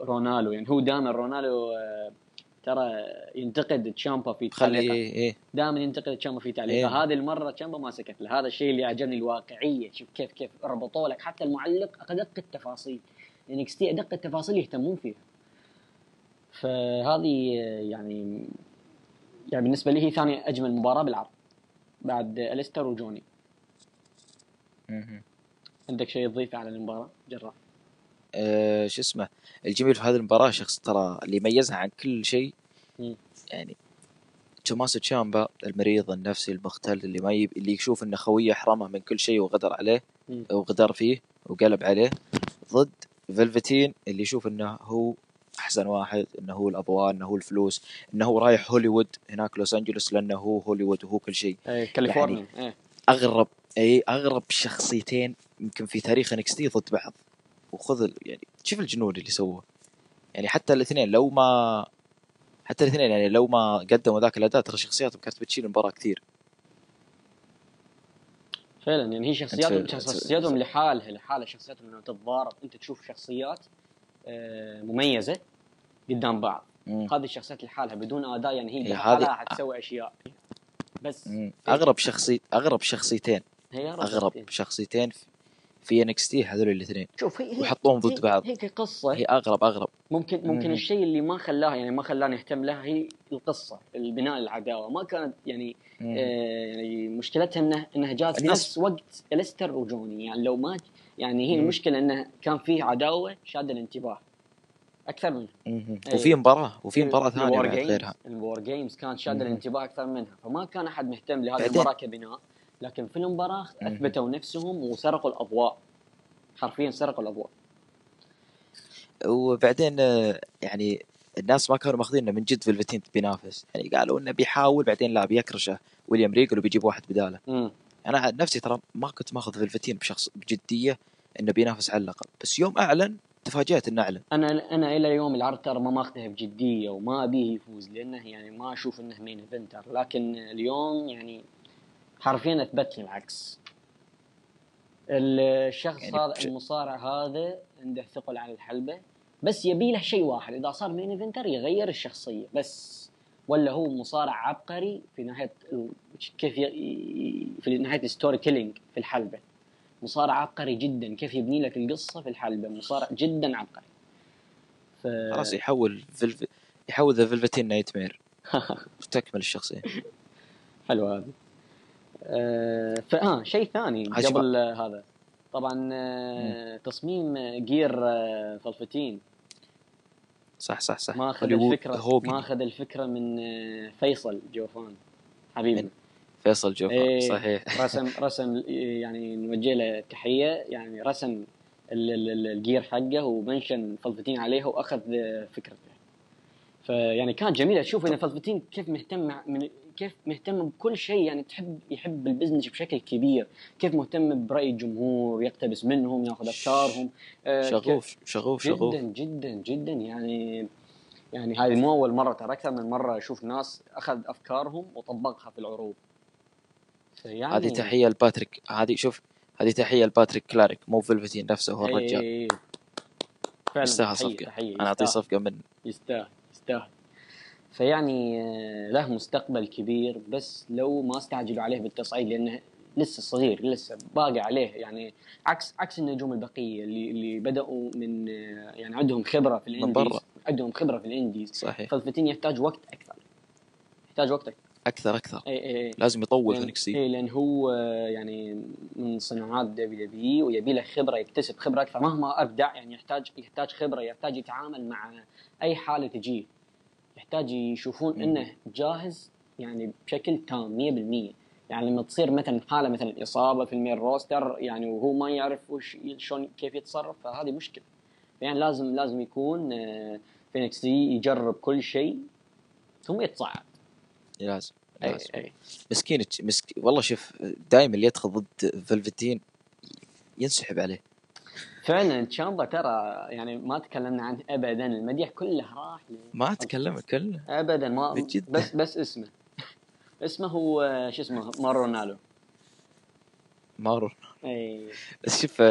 رونالو يعني هو دائما رونالو آه، ترى ينتقد تشامبا في تعليقه. إيه إيه. دائما ينتقد تشامبا في تعليقه. إيه. هذه المرة تشامبا ما سكت له. هذا الشيء اللي عجبني الواقعية. شوف كيف كيف ربطوا لك. حتى المعلق أدق التفاصيل. يعني NXT أدق التفاصيل يهتمون فيها. فهذه يعني يعني بالنسبة لي هي ثاني أجمل مباراة بالعرض. بعد أليستر وجوني. عندك شيء تضيفه على المباراة جراح آه، شو اسمه الجميل في هذه المباراة شخص ترى اللي يميزها عن كل شيء. يعني توماسو تشامبا المريض النفسي المختل اللي ما يب... اللي يشوف إنه خويه حرمه من كل شيء وغدر عليه مم. وغدر فيه وقلب عليه ضد فلفتين اللي يشوف إنه هو أحسن واحد إنه هو الاضواء إنه هو الفلوس إنه هو رايح هوليوود هناك لوس أنجلوس لأنه هو هوليوود وهو كل شيء إيه كاليفورنيا إيه. أغرب اي اغرب شخصيتين يمكن في تاريخ انكستي ضد بعض. وخذ ال- يعني شوف الجنون اللي سووه. يعني حتى الاثنين لو ما حتى الاثنين يعني لو ما قدموا ذاك الأداء ترى شخصياتهم كانت بتشيل المباراة كثير. فعلا يعني هي شخصياتهم أنت- شخصياتهم لحالها لحالها شخصياتهم لما تتضارب. أنت تشوف شخصيات آه، مميزة قدام بعض. مم. هذه الشخصيات لحالها بدون أداء يعني هي لحالها هذه- حتسوي أشياء. بس. مم. أغرب شخصي أغرب شخصيتين أغرب شخصيتين في- في NXT هذول الاثنين شوف هي وحطوهم ضد هي- بعض. هي كقصة هي أغرب أغرب ممكن ممكن مم. الشيء اللي ما خلاها يعني ما خلاني اهتم لها هي القصة البناء العداوة ما كانت يعني مم. آه يعني مشكلتها انه إنها جات في نفس وقت الستر وجوني يعني لو ما يعني هي مم. المشكلة إنه كان فيه عداوة شادة الانتباه أكثر من. إيه. وفي مباراة وفي مباراة ثانية بعد غيرها ال War Games كانت شادة مم. الانتباه أكثر منها فما كان أحد مهتم لهذه المباراة كبناء لكن في المباراة. أثبتوا نفسهم وسرقوا الأضواء. حرفيا سرقوا الأضواء. وبعدين يعني الناس ما كانوا ماخذينه من جد فلفتين بينافس. يعني قالوا إنه بيحاول بعدين لا بيكرشه ويليام ريجل وبيجيب واحد بداله. أنا عن نفسي ترى ما كنت ماخذ فلفتين بشخص بجدية إنه بينافس على اللقب بس يوم أعلن تفاجأت إنه أعلن. أنا أنا إلى اليوم العرض ترى ما ماخذها بجدية وما أبيه يفوز لأنه يعني ما أشوف إنه main eventer لكن اليوم يعني حرفيا اثبت لي العكس الشخص يعني هذا بش- المصارع هذا عنده ثقل على الحلبة بس يبي له شيء واحد. إذا صار main eventer يغير الشخصية بس ولا هو مصارع عبقري في ال- كيف ي... في ناحيه ال storytelling في الحلبة. مصارع عبقري جدا كيف يبني لك القصة في الحلبة؟ مصارع جدا عبقري. ف... خلاص يحول فلف... يحول ذا فلفتين nightmare وتكمل الشخصية. حلو هذا. فاه شيء ثاني قبل آه، هذا. طبعا آه تصميم آه، gear آه فلفتين. صح صح صح. ما اخذ هوليوود الفكرة هوجن ما اخذ الفكرة من آه، فيصل جوفان حبيبنا. فيصل جوفان إيه. صحيح. [LAUGHS] رسم رسم يعني نوجه له تحية. يعني رسم ال- ال- ال- ال gear حقه و mention فلفتين عليها وأخذ آه، فكرته فيعني كانت جميلة. تشوف إن فلفتين كيف مهتم مع من كيف مهتم بكل شيء يعني تحب يحب ال business بشكل كبير كيف مهتم برأي الجمهور يقتبس منهم ياخذ أفكارهم آه، شغوف شغوف شغوف. جدا جدا جدا يعني يعني هذه مو أول مرة ترى أكثر من مرة أشوف ناس أخذ أفكارهم وطبقها في العروض. فيعني هذه تحية لباتريك. هذه شوف هذه تحية لباتريك كلارك مو فلفتين نفسه هو الرجال. إيه، فعلا يستاهل تحية- صفقة. تحية، أنا أعطيه يستاهل. صفقة من يستاهل يستاهل. فيعني آه، له مستقبل كبير بس لو ما استعجلوا عليه بالتصعيد لأنه لسه صغير لسه باقي عليه يعني عكس عكس النجوم البقية اللي اللي بدأوا من آه، يعني عندهم خبرة في الإنديز برا. عندهم خبرة في ال indies. صحيح. فالفتين يحتاج وقت أكثر. يحتاج وقت أكثر. أكثر أكثر. اي اي اي لازم يطول في لأن- NXT اي لأن هو آه، يعني من صناعات WWE له خبرة يكتسب خبرة أكثر. مهما أبدع يعني يحتاج يحتاج خبرة يحتاج يتعامل مع أي حالة تجيه يحتاج يشوفون. إنه جاهز يعني بشكل تام 100% يعني لما تصير مثلا حالة مثلا إصابة في ال main roster يعني وهو ما يعرف وش شلون كيف يتصرف فهذه مشكلة. يعني لازم لازم يكون آه، في NXT يجرب كل شيء ثم يتصعد لازم لازم أي. مسكين مسك... والله شوف دائما اللي يدخل ضد فلفتين ينسحب عليه. فعلا تشامبا ترى يعني ما تكلمنا عنه ابدا المديح كله راح ما اتكلم كله. ابدا ما بجد. بس بس اسمه. اسمه هو شو اسمه ماورو رانالو ماورو اي بس شوف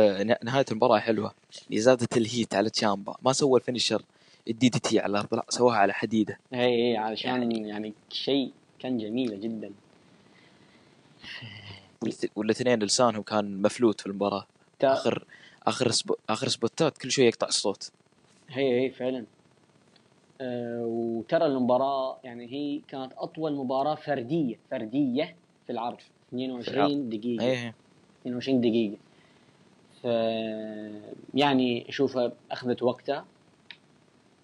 نهاية المباراة حلوة. زادت ال heat على تشامبا ما سوى ال finisher ال DDT على الأرض لا سواها على حديدة. اي اي علشان يعني, شيء كان جميله جدا. والاثنين لسانهم كان مفلوت في المباراة. تا- آخر آخر spo... آخر spot ات كل شوية يقطع الصوت. هي هي فعلا. آه وترى المباراة يعني هي كانت أطول مباراة فردية فردية في العرض. 22 دقيقة. إيه 22 دقيقة. ف يعني اشوفها أخذت وقتها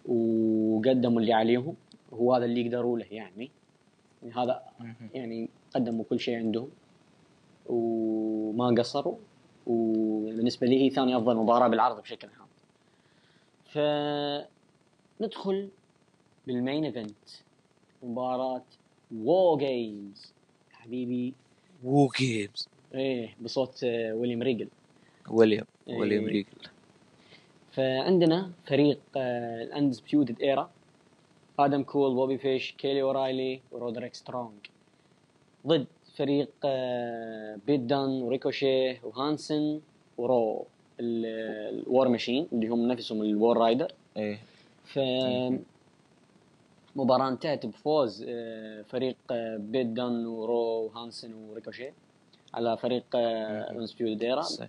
وقدموا اللي عليهم. هو هذا اللي يقدروا له يعني. يعني هذا. يعني قدموا كل شيء عندهم. وما قصروا. وبالنسبة لي هي ثاني أفضل مباراة بالعرض بشكل عام. فندخل بال main event مباراة War Games حبيبي. War Games إيه بصوت آه، ويليام ريجل. ويليام إيه. ويليام ريجل. فعندنا فريق ال Undisputed Era. آدم كول بوبي فيش كيلي أورايلي ورودريك سترونج. ضد فريق آه، بيت دان وريكوشيه وهانسن ورو ال War Machine اللي هم نفسهم ال War Raider إيه ف مباراة انتهت بفوز آه، فريق آه، بيت دان ورو وهانسن وريكوشيه على فريق صح.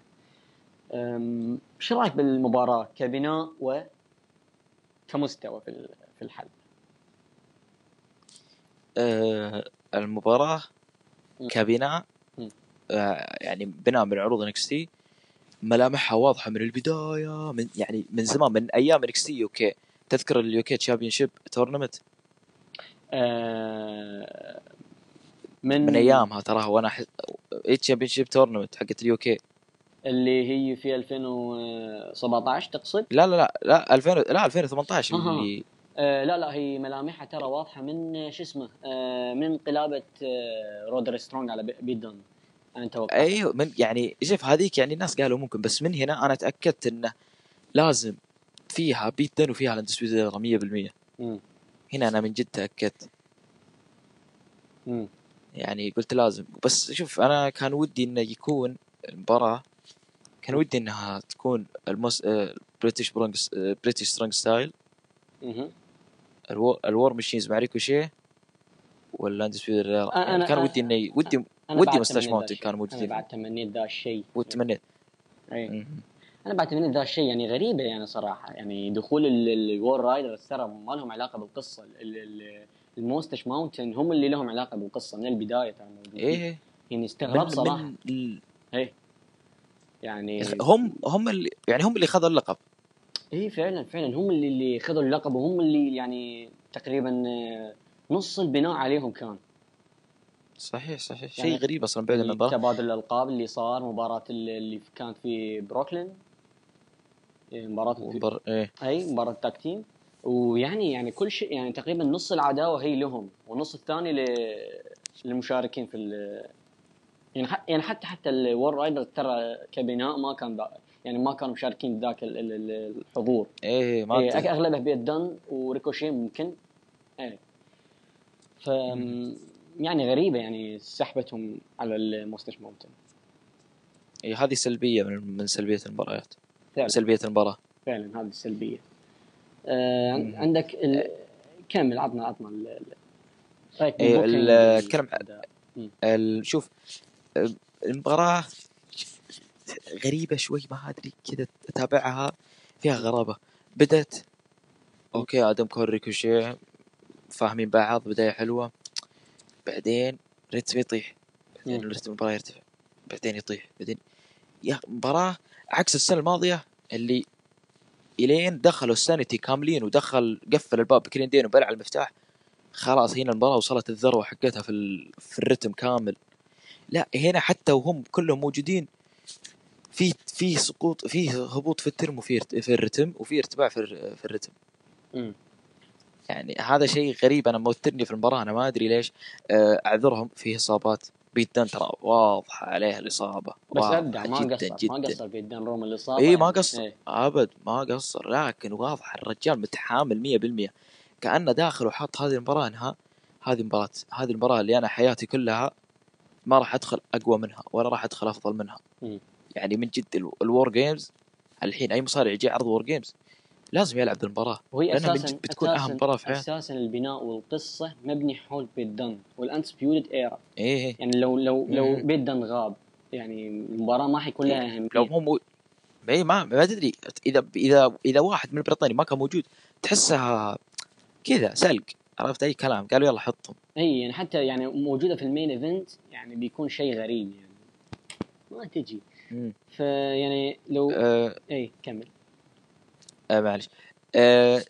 أم، شو رأيك بالمباراة كبناء و كمستوى في في الحل؟ آه المباراة. كبناء. آه يعني بناء من عروض NXT ملامحها واضحة من البداية من يعني من زمان من أيام NXT UK تذكر ال UK Championship Tournament آه، من من أيامها تراها وأنا احس اي Championship Tournament حقت ال UK اللي هي في 2017 تقصد؟ لا لا لا لا 2000 لا 2018 أها. اللي آه، لا لا هي ملامحها ترى واضحة من آه، شو اسمه آه، من انقلابة آه، رودر سترونج على بي- بيت دون أنا توقعت. أيوه من يعني شوف هذيك يعني الناس قالوا ممكن بس من هنا أنا تأكدت إنه لازم فيها بيت دن وفيها ال Undisputed 100% مم. هنا أنا من جد تأكدت. مم. يعني قلت لازم. بس شوف أنا كان ودي إنه يكون المباراة كان ودي إنها تكون المس British برونج British Strong Style ال War Machines مع ريكوشيه ولا Undisputed أنا- كان أنا- ودي انه ودي ودي Moustache Mountain الشيء. موجودين أنا بعد تمنيت ذا الشيء. وتمنيت. مم. أنا بعد تمنيت ذا الشيء يعني غريبة يعني صراحة. يعني دخول ال War Raiders ترى ما لهم علاقة بالقصة. ال- ال- ال Moustache Mountain هم اللي لهم علاقة بالقصة من البداية ترى. موجودين إيه. يعني استغراب من, صراحة. من ال- إيه. يعني هم هم اللي يعني هم اللي خذوا اللقب. إيه فعلا فعلا. هم اللي اللي خذوا اللقب وهم اللي يعني تقريبا آه، نص البناء عليهم كان. صحيح صحيح. يعني شيء غريب أصلا بعد النظر تبادل الألقاب اللي صار مباراة اللي كانت في بروكلين. إيه، مباراة وبر... إيه. أي مباراة tag team ويعني يعني كل شيء يعني تقريبا نص العداوة هي لهم والنص الثاني ل- للمشاركين في ال يعني ح- يعني حتى حتى ال War Raider ترى كبناء ما كان بقى يعني ما كانوا مشاركين ذاك ال- ال- ال- الحضور. إيه ما إيه اغلبها بيت دن وريكوشي ممكن. إيه. ف يعني غريبة يعني سحبتهم على المستشفى ممكن. إيه هذه سلبية من من سلبية المباريات. فعلا. سلبية المباراة. فعلا هذه السلبيه آه. عندك ال... كمل عطنا عطنا ال... رأيك إيه، بالبوكينج ال- وال- اتكلم عن- أداء. ال- شوف أه، المباراة غريبة شوي ما أدري كذا أتابعها فيها غرابة. بدت okay آدم كول ريكوشي فاهمين بعض بداية حلوة. بعدين رتم يطيح بعدين. رتم المباراة يرتفع بعدين يطيح بعدين يا مباراة عكس السنة الماضية اللي إلين دخلوا ال Sanity كاملين ودخل قفل الباب بكريندين وبلع المفتاح. خلاص هنا المباراة وصلت الذروة حقتها في ال... في الرتم كامل. لا هنا حتى وهم كلهم موجودين. في في سقوط في هبوط في الترم وفي في الرتم وفي ارتفاع في في الرتم. يعني هذا شيء غريب. أنا موترني في المباراة. أنا ما أدري ليش آه، أعذرهم فيه إصابات بيتن ترى واضحة عليه الإصابة. بس واضحة ابدع ما جدا قصر جدا. ما قصر في الدن روم الإصابة. إي ما. قصر. إيه. أبد ما قصر. لكن واضح الرجال متحامل 100% كأنه داخل وحط هذه المباراة إنها هذه مباراه هذه المباراة اللي أنا حياتي كلها ما راح أدخل أقوى منها ولا راح أدخل أفضل منها. مم. يعني من جد ال- ال War Games الحين أي مصارع يجي عرض War Games لازم يلعب المباراة وهي أساسا جد بتكون أهم مباراة في. أساسا البناء والقصة مبني حول بيت دن وال Undisputed Era إيه إيه. يعني لو لو لو مم. بيت دن غاب يعني المباراة ما حيكون لها أهمية لو مو مو اي ما ما تدري اذا اذا إذا واحد من بريطانيا ما كان موجود تحسها كذا سلق عرفت أي كلام قالوا يلا حطهم اي يعني حتى يعني موجودة في ال main event يعني بيكون شيء غريب يعني ما تجي. فيعني لو آه اي كمل. آه معلش. آه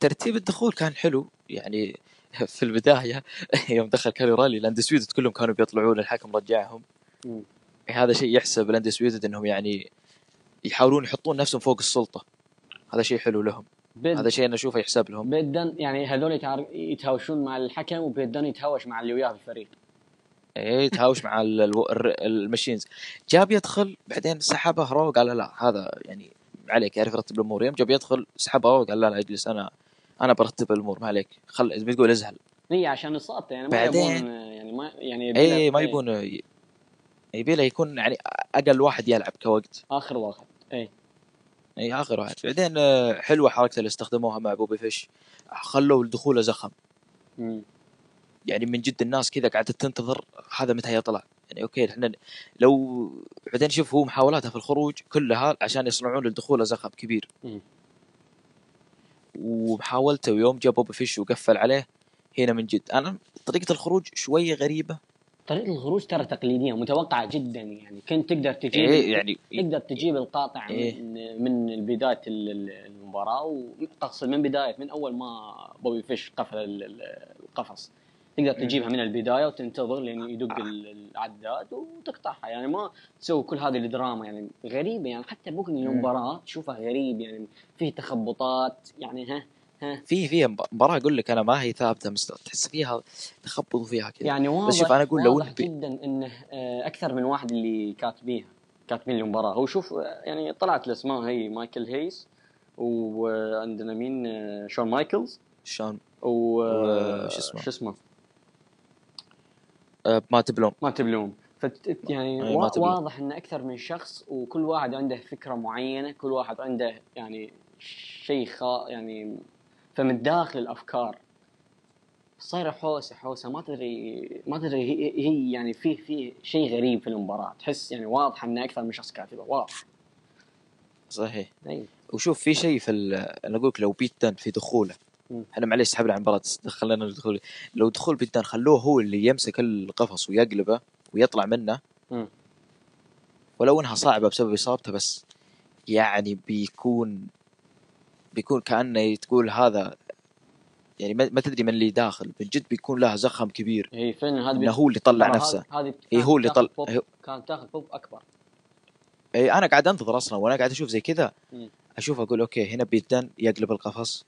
ترتيب الدخول كان حلو. يعني [LAUGHS] في البداية [LAUGHS] يوم دخل كاري رالي ال Undisputed كلهم كانوا بيطلعون الحكم رجعهم. مم. هذا شيء يحسب ال Undisputed إنهم يعني يحاولون يحطون نفسهم فوق السلطة. هذا شيء حلو لهم. بيت هذا شيء أنا أشوفه يحسب لهم. بيت دن يعني هذول يتهاوشون مع الحكم وبيت دن يتهاوش مع اللي وياه في الفريق. إيه تهاوش مع ال- الو- الر- الماشينز. جاب يدخل بعدين سحبه رو قال لا هذا يعني عليك يعرف يرتب الأمور. يوم جاب يدخل سحبه رو قال لا لا اجلس أنا أنا برتب الأمور ما عليك. خل بتقول ازهل. هي عشان اصابته يعني ما بعدين- يبون يعني ما يعني إي ما يبون يبي له يكون يعني أقل واحد يلعب كوقت. آخر واحد إي. إي آخر واحد. بعدين آه، حلوة حركته اللي استخدموها مع بوبي فيش. خلوا دخوله زخم. مم. يعني من جد الناس كذا قاعدة تنتظر هذا متى يطلع. يعني okay إحنا لو بعدين شوف هو محاولاته في الخروج كلها عشان يصنعون لدخوله زخم كبير. ومحاولته ويوم جاب بوبي فيش وقفل عليه هنا من جد. أنا طريقة الخروج شوية غريبة. طريقة الخروج ترى تقليدية متوقعه جدا يعني. كنت تقدر تجيب إيه يعني تقدر تجيب القاطع إيه. من من بداية ال- ال- المباراة وتقصد من بداية من أول ما بوبي فيش قفل ال- ال- القفص. تقدر. تجيبها من البداية وتنتظر لين يدق ال- العداد وتقطعها. يعني ما تسوي كل هذه الدراما يعني غريبة. يعني حتى booking مم. المباراة تشوفها غريب. يعني فيه تخبطات. يعني ها ها. في فيها مباراة أقول لك أنا ما هي ثابتة مست... تحس فيها تخبط فيها كذا. يعني واضح بس شوف أنا أقول لو جدا إنه آه، أكثر من واحد اللي كاتبيها كاتبين المباراة. هو شوف آه، يعني طلعت الأسماء هي مايكل هيس وعندنا مين؟ آه، شون مايكلز. شلون و وش اسمه؟ شو اسمه؟ ما تبلون ما تبلوم فت يعني أي، ما وا- تبلوم. واضح إن أكثر من شخص وكل واحد عنده فكرة معينة كل واحد عنده يعني شيء خا يعني فمن داخل الأفكار. صايرة حوسة حوسة. ما تدري ما تدري هي, هي يعني في في شيء غريب في المباراة. تحس يعني واضح إن أكثر من شخص كاتبة. واضح. صحيح. أي. وشوف في شيء في أنا أقول لك لو بيت في دخوله. إحنا معليش سحبنا عن مباراه خلينا ندخل لو دخول بيت دان خلوه هو اللي يمسك القفص ويقلبه ويطلع منه مم. ولو انها صعبة بسبب إصابته بس يعني بيكون بيكون كأنه تقول هذا يعني ما تدري من اللي داخل من جد بيكون له زخم كبير هي فعلا هذا إنه هو اللي طلع نفسه هذه- إيه هو اللي كانت طل- تاخذ بوب- أكبر اي أنا قاعد أنتظر أصلا وأنا قاعد أشوف زي كذا. أشوف أقول okay هنا بيدن يقلب القفص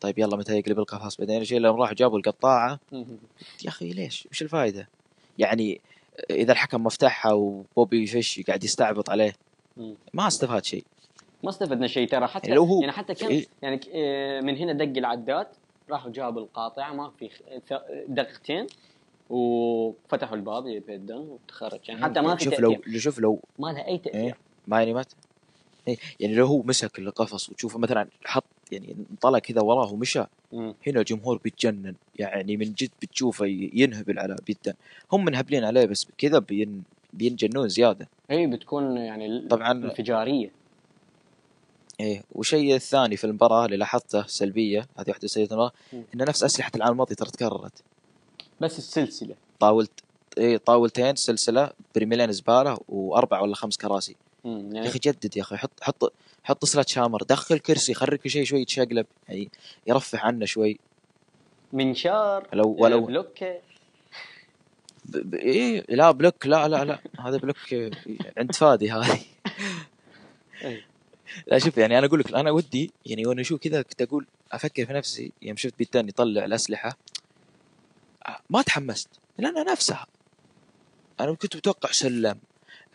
طيب يلا متى يقلب القفص؟ بعدين الشيء لما راحوا جابوا القطاعة. يا أخي ليش؟ وش الفائده يعني إذا الحكم مفتحها وبوبي فيش قاعد يستعبط عليه. ما استفاد شيء. ما استفدنا شيء ترى حتى يعني هو- يعني حتى كم إيه. يعني آه، من هنا دق العداد راحوا جابوا القاطعة ما في دقيقتين وفتحوا الباب يبدن وتخرج. يعني حتى ما في شوف لو شوف لو ما لها أي تأثير. إيه. ما يعني ما إيه، يعني لو هو مسك القفص وتشوفه مثلا حط يعني انطلق كذا وراه ومشى. هنا الجمهور بيتجنن يعني من جد بتشوفه ينهبل على جدا هم منهبلين عليه بس كذا بين بينجنون زيادة. هي بتكون يعني طبعاً. انفجارية. إيه والشيء الثاني في المباراة اللي لاحظته سلبية هذه واحدة سيئه المباراه. إن نفس أسلحة العام الماضي ترى تكررت. بس السلسلة. طاولت إيه طاولتين سلسلة برميلين زبالة وأربع ولا خمس كراسي. مم. يا يعني أخي جدد يا أخي حط حط حط سلات شامر دخل كرسي خلي كل شيء شوي يتشقلب يعني يرفع عنه شوي منشار لو ولو بلوكة ب... ب... إيه لا بلوك لا لا لا هذا بلوك عند فادي هذه إيه. لا شوف يعني أنا أقول لك أنا ودي يعني وأنا أشوف كذا كنت أقول أفكر في نفسي يوم شفت بيتان يطلع الأسلحة آه، ما تحمست لانها نفسها أنا كنت متوقع سلم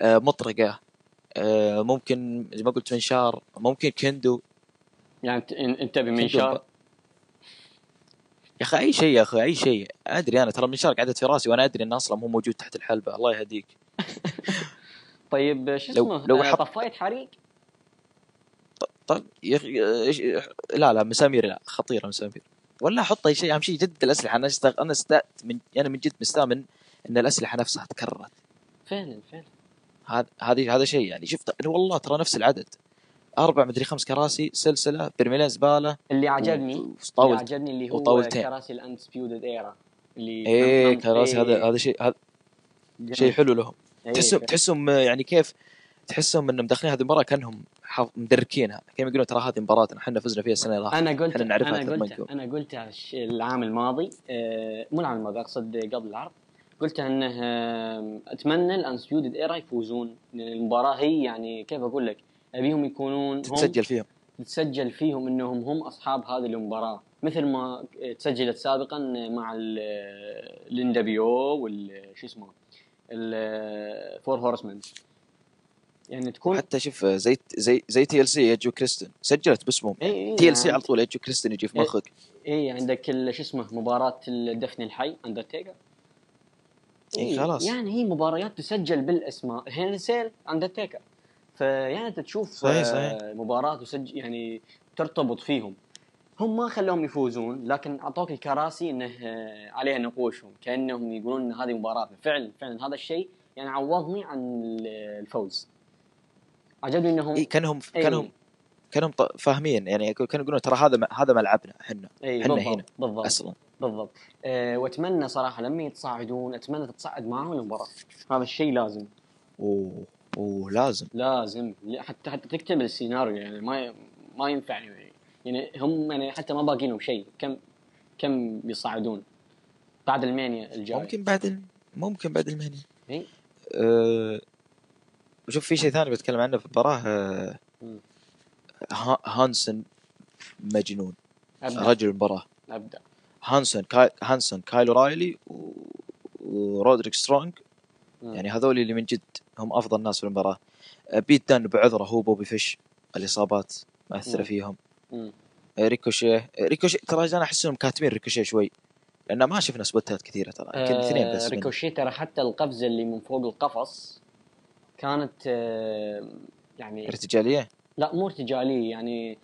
آه، مطرقة ممكن زي ما قلت منشار ممكن كندو. يعني انت بمنشار يا أخي أي شيء يا أخي أي شيء. أدري أنا ترى منشار قعدت في رأسي وأنا أدري انه أصلا مو موجود تحت الحلبة. الله يهديك. [LAUGHS] طيب شو لو- اسمه؟ لو آه، حط- طفاية حريق؟ طيب يا أخي إيش- لا لا مسامير لا خطيره مسامير ولا أحط أي شيء أهم شيء جد الأسلحة. أنا استغ... أنا استأت من أنا من جد مستأمن إن الأسلحة نفسها تكررت فعلا فعلا. هذا هذه هذا شيء يعني شفت والله ترى نفس العدد أربع مدري خمس كراسي سلسلة برميلين زباله اللي عجبني اللي عجبني اللي هو وطاولتين. كراسي الأنسبيودد إيرا اللي إيه كراسي هذا إيه، هذا شيء هذا. شيء حلو لهم إيه، تحسهم. تحسهم يعني كيف تحسهم إنهم داخلين هذه المباراة كأنهم مدركينها كانوا يقولون ترى هذه مباراتنا إحنا فزنا فيها السنة اللي أنا قلت إحنا نعرفها أنا قلت. أنا الش- العام الماضي آه، مو العام الماضي أقصد قبل العرض قلت أنه آه، أتمنى الانسبيودد إيرا يفوزون لأن المباراه هي يعني كيف أقول لك؟ أبيهم يكونون تتسجل فيهم. تسجل فيهم إنهم هم أصحاب هذه المباراة. مثل ما تسجلت سابقا مع الاندبيو وال شو اسمه الفور هورسمان يعني تكون حتى شوف زي زي زي تي ال سي ايجو كريستن سجلت باسمهم. اي اي تي ال سي على طول ايجو كريستن يجي في إيه. مخك اي عندك ال- شو اسمه مباراة الدفن الحي اندرتيكر إيه، خلاص. يعني هي مباريات تسجل بالاسماء. Hell in a Cell اندرتيكر فيعني أنت تشوف صحيح، آه، صحيح. مباراة تسجل يعني ترتبط فيهم. هم ما خلوهم يفوزون لكن أعطوك الكراسي إنه آه، عليها نقوشهم. كأنهم يقولون إن هذه مباراتنا فعلا فعلا هذا الشيء يعني عوضني عن ال- الفوز. عجبني إنهم اي كأنهم إيه، كأنهم كانوا ط- فاهمين. يعني كانوا يقولون ترى هذا هذا ملعبنا إحنا إحنا بالضبط هنا. بالضبط. أصلا. بالضبط. أه وأتمنى صراحة لما يتصاعدون أتمنى تتصعد معاهم المباراه هذا الشيء لازم. أوه أوه لازم. لازم. لا، حتى حتى تكتب السيناريو يعني ما ما ينفع يعني, يعني هم يعني حتى ما باقي لهم شيء. كم كم بيصعدون بعد المانيا الجاي. ممكن بعد ممكن بعد المهني إي. أه وشوف في شيء ثاني بتكلم عنه في المباراة. أه. ها- هانسن مجنون. ابدا رجل المباراة. ابدا هانسون كاي هانسون كايلي راي و... ورودريك سترونج. يعني هذول اللي من جد هم أفضل ناس في المباراة آه، بيت دان بعذره هو بوبي فيش الإصابات مأثرة. فيهم مم. آه، ريكوشيه آه، ريكوشيه ترى أنا احس انهم كاتبين ريكوشيه شوي لأن ما شفنا سبوتات كثيرة ترى يمكن اثنين بس آه منه. ريكوشي ترى حتى القفزه اللي من فوق القفص كانت آه يعني ارتجالية لا مو ارتجالية يعني آه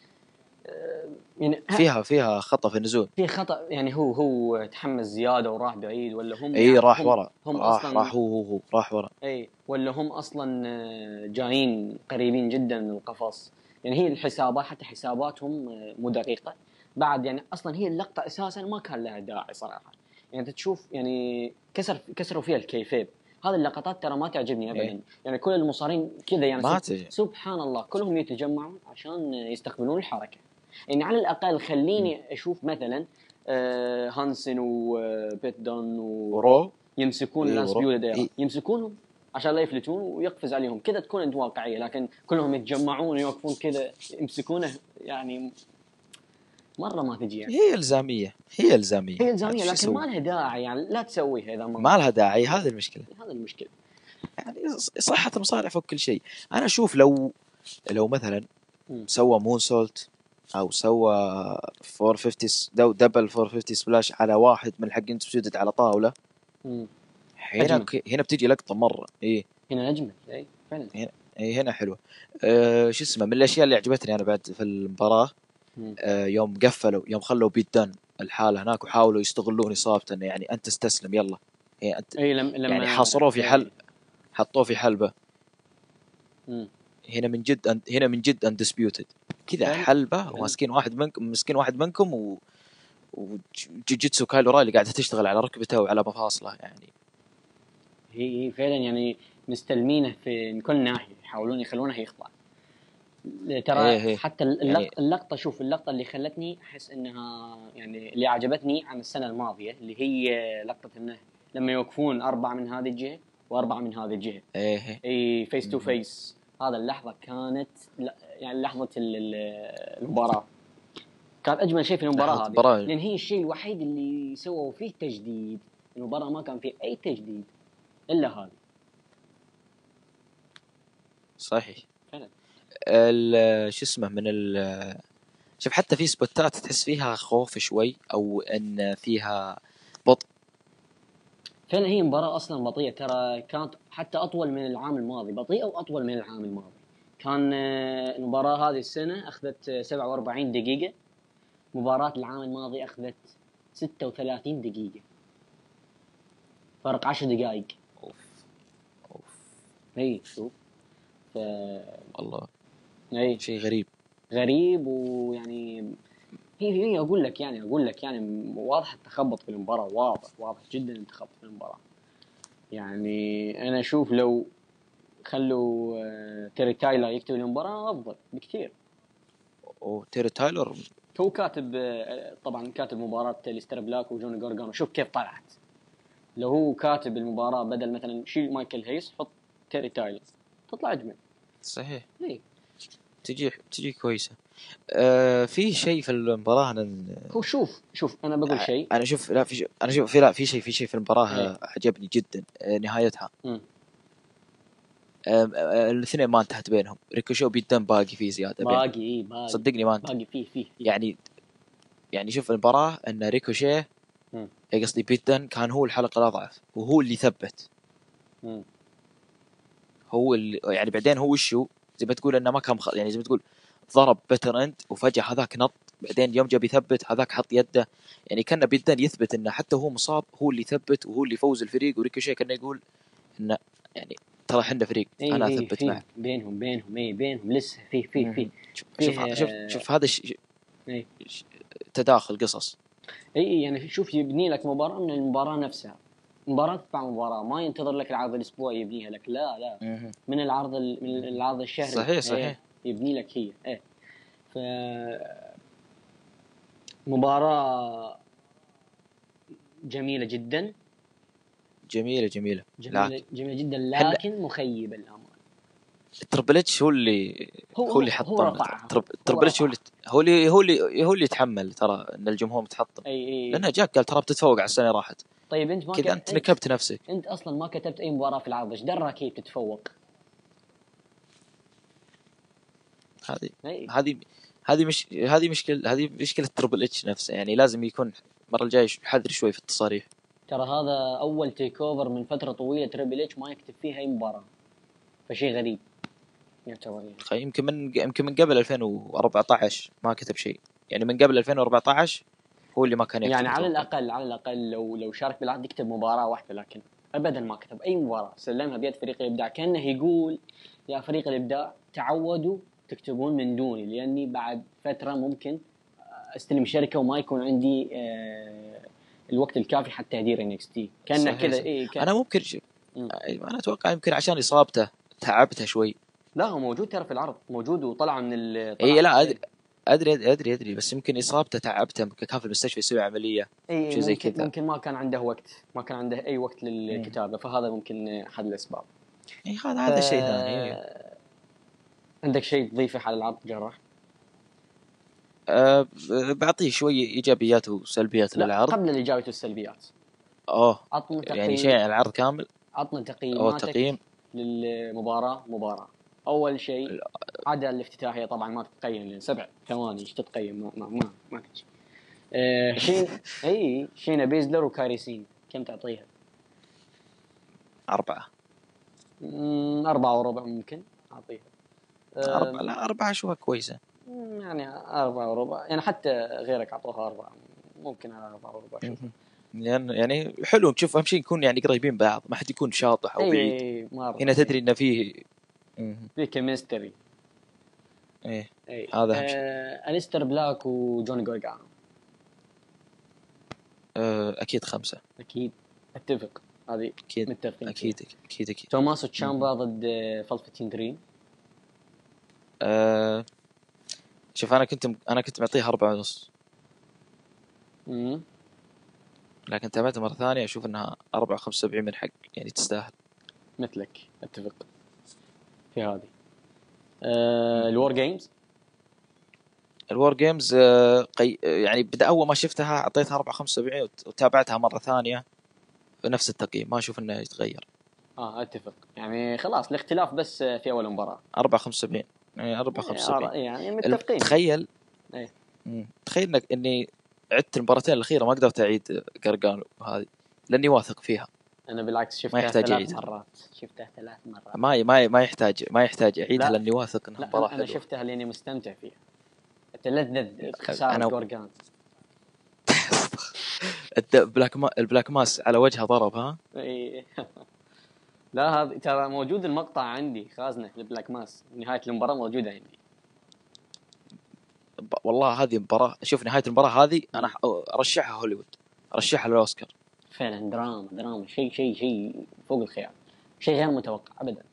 يعني ها- فيها فيها خطأ في النزول. في خطأ يعني هو هو تحمس زيادة وراح بعيد ولا هم إي يعني راح هم ورا. هم راح أصلاً- راح هو هو هو راح ورا. إي ولا هم أصلا جايين قريبين جدا من القفص. يعني هي الحسابات حتى حساباتهم مو دقيقة. بعد يعني أصلا هي اللقطة أساسا ما كان لها داعي صراحة. يعني أنت تشوف يعني كسر كسروا فيها الكيفيب هذه اللقطات ترى ما تعجبني ابدا. إيه. يعني كل المصارين كذا يعني سبحان الله كلهم يتجمعون عشان يستقبلون الحركة. يعني على الأقل خليني أشوف مثلا آه، هانسن وبيت دون و... ورو. يمسكون إيه، الناس ورا- بيودا إيه. يمسكونهم عشان لا يفلتون ويقفز عليهم. كذا تكون أنت واقعية لكن كلهم يتجمعون ويوقفون كذا يمسكونه يعني مرة ما تجي يعني هي إلزامية هي إلزامية. هي إلزامية لكن؟ ما لها داعي يعني لا تسويها إذا ما, ما لها داعي هذه المشكلة. هذا المشكلة. يعني صحة المصارع فوق كل شيء. أنا أشوف لو لو مثلا. سوى moonsault أو سوى 450 س- دو double 450 splash على واحد من حقين Undisputed على طاولة. مم. هنا أجمل. هنا بتجي لقطة مرة. اي هنا أجمل. اي فعلا. اي هنا حلوة. أه شو اسمه من الأشياء اللي عجبتني أنا بعد في المباراة. أه يوم قفلوا يوم خلوا بيت دن الحالة هناك وحاولوا يستغلون اصابته انه يعني أنت استسلم يلا. يعني أنت اي لما لما يعني حاصروه في حل حطوه في حلبة. مم. هنا من جد هنا من جد اندسبيوتد كذا. حلبة. وماسكين واحد منكم مسكين واحد منكم و وجوجيتسو كايلو راي اللي قاعدة تشتغل على ركبته وعلى مفاصلة يعني هي هي فعلا يعني مستلمينه في من كل ناحية يحاولون يخلونه يخضع ترى إيه إيه. حتى اللقطة, يعني- اللقطة شوف اللقطة اللي خلتني أحس إنها يعني اللي عجبتني عن السنة الماضية اللي هي لقطة إنه لما يوقفون أربعة من هذه الجهة وأربعة من هذه الجهة إيه. اي face to. face هذا اللحظة كانت يعني لحظة ال- ال- المباراة. كانت أجمل شيء في المباراة هذه. المباراة. لأن هي الشيء الوحيد اللي سووا فيه تجديد المباراة ما كان فيه أي تجديد إلا هذا صحيح. فعلا. شو اسمه من ال شوف حتى في سبوتات تحس فيها خوف شوي أو إن فيها فعلا هي مباراة أصلا بطيئة؟ ترى كانت حتى أطول من العام الماضي بطيئة وأطول من العام الماضي. كان آه، المباراة هذه السنة أخذت آه، 47 دقيقة. مباراة العام الماضي أخذت 36 دقيقة. فرق 10 دقائق. أوف. أوف. إي. شوف. ف والله. إي. شيء غريب. غريب ويعني هي أقول لك يعني أقول لك يعني واضح التخبط في المباراة واضح واضح جدا التخبط في المباراة. يعني أنا أشوف لو خلوا آه، تيري تايلر يكتب المباراة أفضل بكثير. وتيري تايلر هو كاتب آه، طبعا كاتب مباراة أليستر بلاك وجوني جورجانو. شوف كيف طلعت. لو هو كاتب المباراة بدل مثلا شيل مايكل هيز حط تيري تايلر. تطلع أجمل. صحيح. إيه. تجي تجي كويسة. آه في شيء في المباراة أنا هو شوف شوف أنا بقول شيء أنا شوف لا في شيء أنا شوف في لا في شيء في شيء في المباراة إيه. آه، عجبني جدا آه، نهايتها. آه، آه، الاثنين ما انتهت بينهم ريكوشيه بيت دن باقي فيه زيادة. باقي اي باقي صدقني ما انتهى باقي فيه فيه. يعني يعني شوف المباراة إن ريكوشيه قصدي بيت دن كان هو الحلقة الأضعف وهو اللي ثبت مم. هو اللي يعني بعدين هو وشو زي ما تقول إنه ما كان مخ... يعني زي ما تقول ضرب Bitter End وفجأة هذاك نط بعدين يوم جاب يثبت هذاك حط يده. يعني كان بيت دن يثبت إنه حتى هو مصاب هو اللي ثبت وهو اللي فوز الفريق وريكوشيه كان يقول إنه يعني ترى إحنا فريق إيه أنا إيه أثبت معك. بينهم بينهم اي بينهم لسه فيه فيه فيه شوف شوف شوف, آه، شوف هذا ش... إيه. تداخل قصص. اي اي يعني شوف يبني لك مباراة من المباراة نفسها. مباراة تتبع مباراة ما ينتظر لك العرض الأسبوعي يبنيها لك لا لا. من العرض ال- من العرض الشهري. صحيح، إيه، صحيح. يبني لك هي. إيه. ف مباراة جميلة جدا. جميلة جميلة. جميلة جميلة جدا. لكن مخيبه الامال Triple H هو اللي هو- هو اللي حطمنا. هو Triple H هو اللي هو اللي هو اللي هو اللي يتحمل ترى إن الجمهور متحطم. إي إي. لأنه جاك قال ترى بتتفوق على السنة راحت. طيب أنت ما كذا أنت نكبت نفسك. أنت أصلا ما كتبت أي مباراة في العرض إيش دراك كيف تتفوق هذه هذه هذه مش هذه مشكله هذه مشكلة Triple H نفسه. يعني لازم يكون المرة الجاية حذر شوي في التصاريح. ترى هذا أول TakeOver من فترة طويلة Triple H ما يكتب فيها أي مباراة. فشيء غريب. يعتبر يعني. يمكن من يمكن من قبل 2014 ما كتب شيء. يعني من قبل 2014 هو اللي ما كان يكتب يعني على. الأقل على الأقل لو لو شارك بالعقد يكتب مباراة واحدة لكن ابدا ما كتب أي مباراة. سلمها بيد فريق الإبداع. كأنه يقول يا فريق الإبداع تعودوا تكتبون من دوني لأني بعد فترة ممكن أستلم شركة وما يكون عندي آه، الوقت الكافي حتى تدير NXT. كأنه كذا كان أنا ممكن ش... مم. أنا أتوقع يمكن عشان إصابته تعبته شوي. لا هو موجود ترى في العرض موجود وطلع من ال اي لا أدري أدري أدري أدري بس يمكن إصابته تعبته يمكن كان في المستشفى يسوي عملية اي شيء زي كذا. ممكن ما كان عنده وقت ما كان عنده أي وقت للكتابة فهذا ممكن احد الأسباب. اي هذا هذا شيء ثاني عندك شيء تضيفه على العرض جراح؟ أه بعطيه شوي إيجابيات وسلبيات للعرض. قبل الاجابه والسلبيات. أوه عطنا تقييم. يعني شيء على العرض كامل؟ عطنا تقييماتك تقييم. للمباراة. مباراة. أول شيء عدا الافتتاحية طبعا ما تتقيم لأن سبع ثواني إيش تتقيم؟ ما ما ما, ما تجي آه شين [LAUGHS] إي شينا بيزلر وكاريسين كم تعطيها؟ أربعة. أربعة وربع ممكن أعطيها. أربعة لا أربعة أشوفها كويسة. يعني أربعة وربع يعني حتى غيرك أعطوها أربعة ممكن على أربعة وربع شوف لأن يعني حلو تشوف أهم شيء نكون يعني قريبين بعض ما حد يكون شاطح أو بعيد. مرة هنا تدري إن فيه. في chemistry إيه إي هذا أهم شيء. آه أليستر بلاك وجوني جورجانو آه، أكيد خمسة. أكيد أتفق هذه أكيد متفقين فيها. أكيد أكيد أكيد. توماسو تشامبا ضد آه، Velveteen Dream آه، شوف أنا كنت أنا كنت معطيها أربعة ونص. مم. لكن تابعتها مرة ثانية أشوف إنها أربعة خمسة وسبعين من حق يعني تستاهل. مثلك أتفق. في هذه. ال WarGames الور جيمز قي... يعني بدأ أول ما شفتها أعطيتها 4 75 وت- وتابعتها مرة ثانية بنفس التقييم ما أشوف إنه يتغير. آه أتفق. يعني خلاص الاختلاف بس في أول مباراة. 4 75 يعني 4 75 يعني متفقين تخيل إيه. مم. تخيل إنك إني عدت المباراتين الأخيرة ما قدرت أعيد قرقان هذه لأني واثق فيها أنا بالعكس شفتها يحتاج ثلاث يعيد. مرات شفتها ثلاث مرات ما ما ما يحتاج ما يحتاج أعيدها لا. لأني واثق إنها مباراة أنا, أنا حلوة شفتها لأني مستمتع فيها أتلذذ خساره أنا- جورجان [LAUGHS] الد- Black Ma... ال Black Mass على وجهه ضرب ها إي. [LAUGHS] لا هذا ترى موجود المقطع عندي خازنة ل Black Mass. نهاية المباراة موجودة عندي. ب- والله هذه مباراة شوف نهاية المباراة هذه أنا أرشحها هوليوود. أرشحها للأوسكار. فعلا دراما دراما. شيء شيء شيء فوق الخيال. شيء غير متوقع ابدا.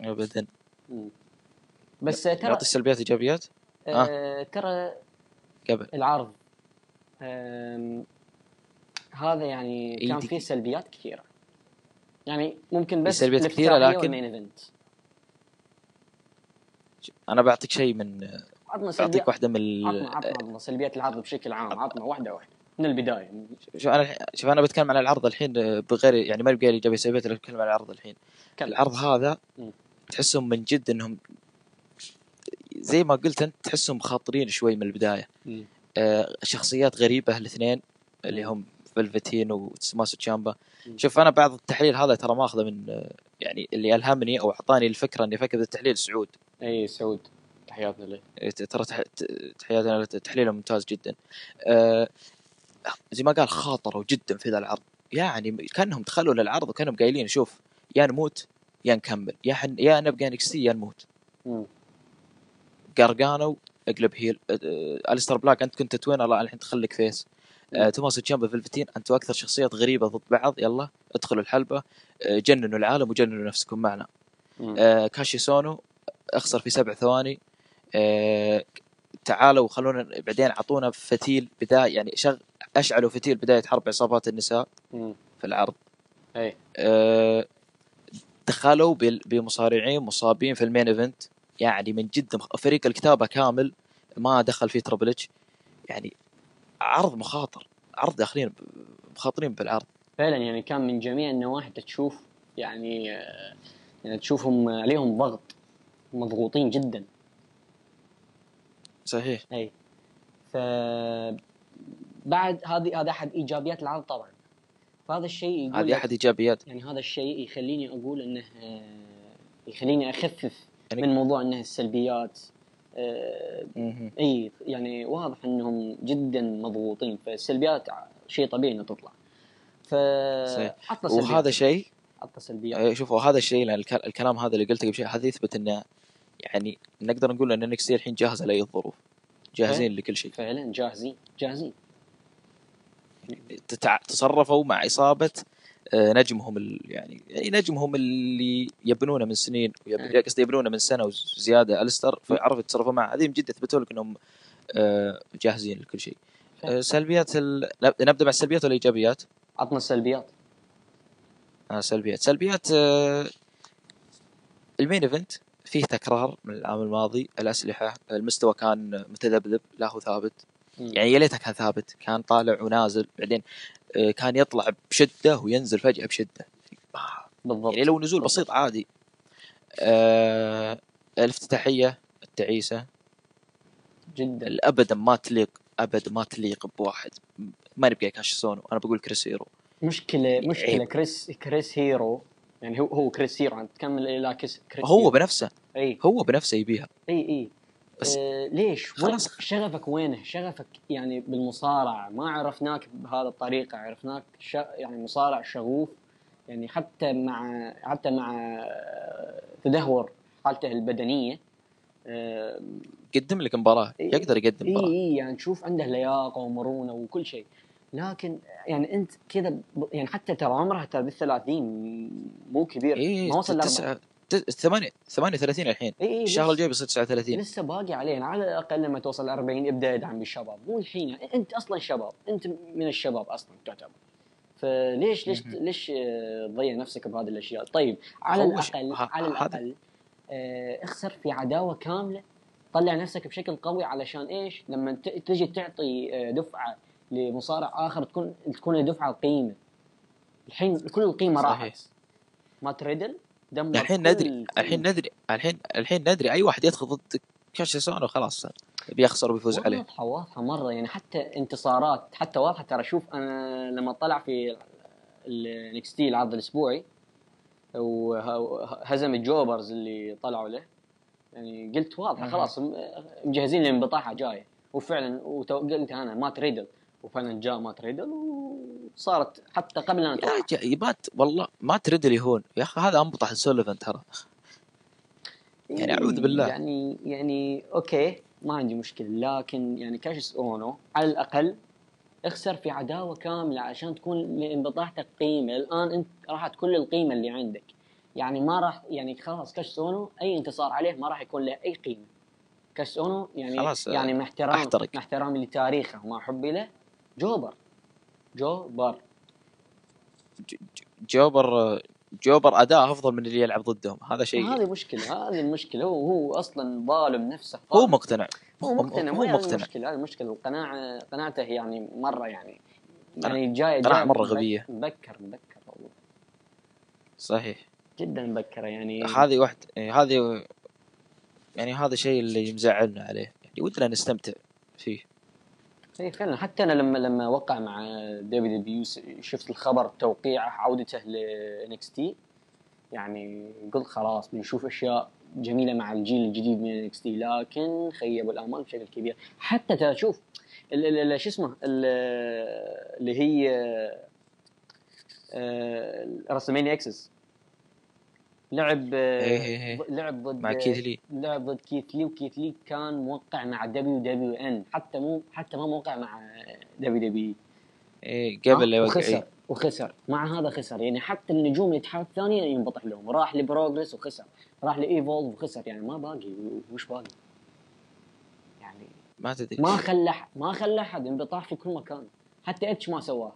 ابدا. مم. بس ترى نعطي سلبيات إيجابيات؟ آه ترى قبل. العرض آم، هذا يعني كان. فيه سلبيات كثيرة. يعني ممكن بس سلبيات الافتتاحية لكن- أنا بعطيك شيء من عطنا بعطيك سلبيات واحدة من ال... عطنا عطنا عطنا سلبيات العرض بشكل عام عطنا واحدة واحدة من البداية شوف أنا شوف أنا بتكلم عن العرض الحين بغير يعني ما بقى ايجابيه سلبيات أنا بتكلم عن العرض الحين كلم. العرض هذا مم. تحسهم من جد إنهم زي ما قلت أنت تحسهم خاطرين شوي من البداية. آه شخصيات غريبة الاثنين اللي. هم فلفتين وتسماسو تشامبا. شوف أنا بعض التحليل هذا ترى ماخذه من آه، يعني اللي ألهمني أو أعطاني الفكرة إني أفكر بالتحليل سعود. إي سعود. تحياتنا له. ترى تحياتنا له، تحليله ممتاز جدا. آه، زي ما قال خاطروا جدا في ذا العرض. يعني كأنهم دخلوا للعرض وكأنهم قايلين شوف يا نموت يا نكمل. يا حن يا نبقى NXT يا نموت. قرقانو اقلب heel آه، آه، أليستر بلاك أنت كنت tweener الحين تخليك face. آه،. توماسو تشامبا Velveteen أنتوا أكثر شخصيات غريبة ضد بعض يلا ادخلوا الحلبة آه، جننوا العالم وجننوا نفسكم معنا. آه، كاسيوس أونو أخسر في سبع ثواني. آه، تعالوا خلونا بعدين أعطونا فتيل بداية يعني شغ أشعلوا فتيل بداية حرب عصابات النساء مم. في العرض أي. آه، دخلوا بمصارعين مصابين في ال main event. يعني من جد فريق الكتابة كامل ما دخل فيه Triple يعني عرض مخاطر عرض داخلين مخاطرين بالعرض. فعلا يعني كان من جميع النواحي تشوف يعني آه، يعني تشوفهم عليهم ضغط مضغوطين جدا. صحيح. اي ف بعد هذه هذا أحد إيجابيات العرض طبعا. فهذا الشيء يقول هذه أحد إيجابيات. يعني هذا الشيء يخليني أقول إنه آه، يخليني أخفف يعني- من موضوع إنه السلبيات. اي يعني واضح إنهم جدا مضغوطين فالسلبيات شيء طبيعي انها تطلع. ف وهذا شيء؟ عطنا سلبيات. آه، شوفوا هذا الشيء الكلام هذا اللي قلته قبل شيء هذا يثبت إنه يعني نقدر نقول إن نكسي الحين جاهزه لأي الظروف. جاهزين لكل شيء. فعلا جاهزين جاهزين. تتع... تصرفوا مع إصابة نجمهم ال... يعني يعني نجمهم اللي يبنونه من سنين أي. قصدي يبنونه من سنة وزيادة. الستر فعرفوا يتصرفوا معه. هذه من جد اثبتوا لك انهم آه، جاهزين لكل شيء. آه، سلبيات ال... نب- نبدأ مع السلبيات ولا الايجابيات؟ عطنا السلبيات. آه سلبيات. سلبيات آه ال main event فيه تكرار من العام الماضي. الأسلحة المستوى كان متذبذب لا هو ثابت. مم. يعني يا ليته كان ثابت. كان طالع ونازل. بعدين آه كان يطلع بشدة وينزل فجأة بشدة. بالضبط. يعني لو نزول بالضبط. بسيط عادي. آه الافتتاحية التعيسة. جدا. ابدا ما تليق ابدا ما تليق بواحد. ما نبقى Kassius Ohno. أنا بقول Chris Hero. مشكلة مشكلة عيب. Chris Chris Hero. يعني هو هو Chris Hero. عم تكمل إلى Chris Chris هو Hero. بنفسه. إي. هو بنفسه يبيها. إي إي. بس آه ليش؟ خلاص. شغفك وينه؟ شغفك يعني بالمصارعة ما عرفناك بهذه الطريقة عرفناك ش... يعني مصارع شغوف يعني حتى مع حتى مع آه، تدهور حالته البدنية آه، قدم لك مباراة إيه. يقدر يقدم مباراة إي يعني تشوف عنده لياقة ومرونة وكل شيء لكن يعني أنت كذا يعني حتى ترى عمره ترى بالثلاثين مو كبير إي ما وصل تسعة لأربعة. ت- ثمانية 38 الحين. اي الشهر الجاي بيصير 39 لسه باقي عليه يعني على الأقل لما توصل 40 ابدا ادعم بالشباب. مو الحين. أنت أصلا شباب. أنت من الشباب أصلا تعتبر. فليش ليش. ليش تضيع نفسك بهذه الأشياء؟ طيب على الاقل على الأقل آه، اخسر في عداوة كاملة. طلع نفسك بشكل قوي علشان إيش؟ لما تجي تعطي آه، دفعة لمصارع آخر تكون تكون الدفعه القيمة. الحين كل القيمة صحيح. راحت. ما تريدل؟ دمر الحين ندري الحين ندري الحين الحين ندري أي واحد يدخل ضد كاش سونو خلاص بيخسر وبيفوز عليه. واضحة واضحة مرة يعني حتى انتصارات حتى واضحة. ترى شوف أنا لما طلع في ال NXT العرض الأسبوعي وهزم ال jobbers اللي طلعوا له يعني قلت واضحة مهم. خلاص مجهزين لانبطاحة جاية. وفعلا وقلت أنا Matt Riddle. وفعلا جاء Matt Riddle وصارت حتى قبل أن أتوقع مات والله ما ترد اللي هون. يا أخي هذا انبطح Sullivan ترى. يعني أعوذ بالله. يعني يعني أوكي ما عندي مشكلة. لكن يعني Kassius Ohno على الأقل اخسر في عداوة كاملة عشان تكون لانبطاحتك قيمه الآن أنت راحت كل القيمه اللي عندك. يعني ما راح يعني خلاص Kassius Ohno أي انتصار عليه ما راح يكون له أي قيمة. Kassius Ohno يعني خلاص، يعني مع احترام. مع احترامي لتاريخه ومع حبي له jobber. jobber. جوبر جوبر أداء أفضل من اللي يلعب ضدهم. هذا شيء هذه مشكلة هذه المشكلة. هو هو أصلا ظالم نفسه. هو. مقتنع. هو مقتنع هو مقتنع المشكلة هذه المشكلة القناعة قناعته يعني مرة يعني يعني جاي جاي مرة مبك- غبية. مبكر مبكر والله. صحيح. جدا مبكرة يعني. هذه واحد إيه، هذه يعني هذا الشيء اللي مزعلنا عليه. يعني ودنا نستمتع فيه. اي فعلا. حتى أنا لما لما وقع مع ديفيد بيو شفت الخبر توقيعه عودته لانكس تي يعني قلت خلاص بنشوف أشياء جميلة مع الجيل الجديد من انكس تي لكن خيبوا الامال بشكل كبير. حتى ترى شوف شو اسمه ال- اللي هي رسميني اكسس لعب آه، إيه إيه. إيه. لعب ضد مع كيث لي. لعب ضد كيث لي وكيث لي كان موقع مع دبليو دبليو إن. حتى مو حتى ما موقع مع WW إيه قبل لا يوقع وخسر إيه. وخسر. مع هذا خسر. يعني حتى النجوم الاتحاد الثانية ينبطح لهم. راح ل Progress وخسر. راح ل Evolve وخسر. يعني ما باقي. وش باقي؟ يعني ما تدري. ما خلى ما خلى أحد انبطاح في كل مكان. حتى إتش ما سواه.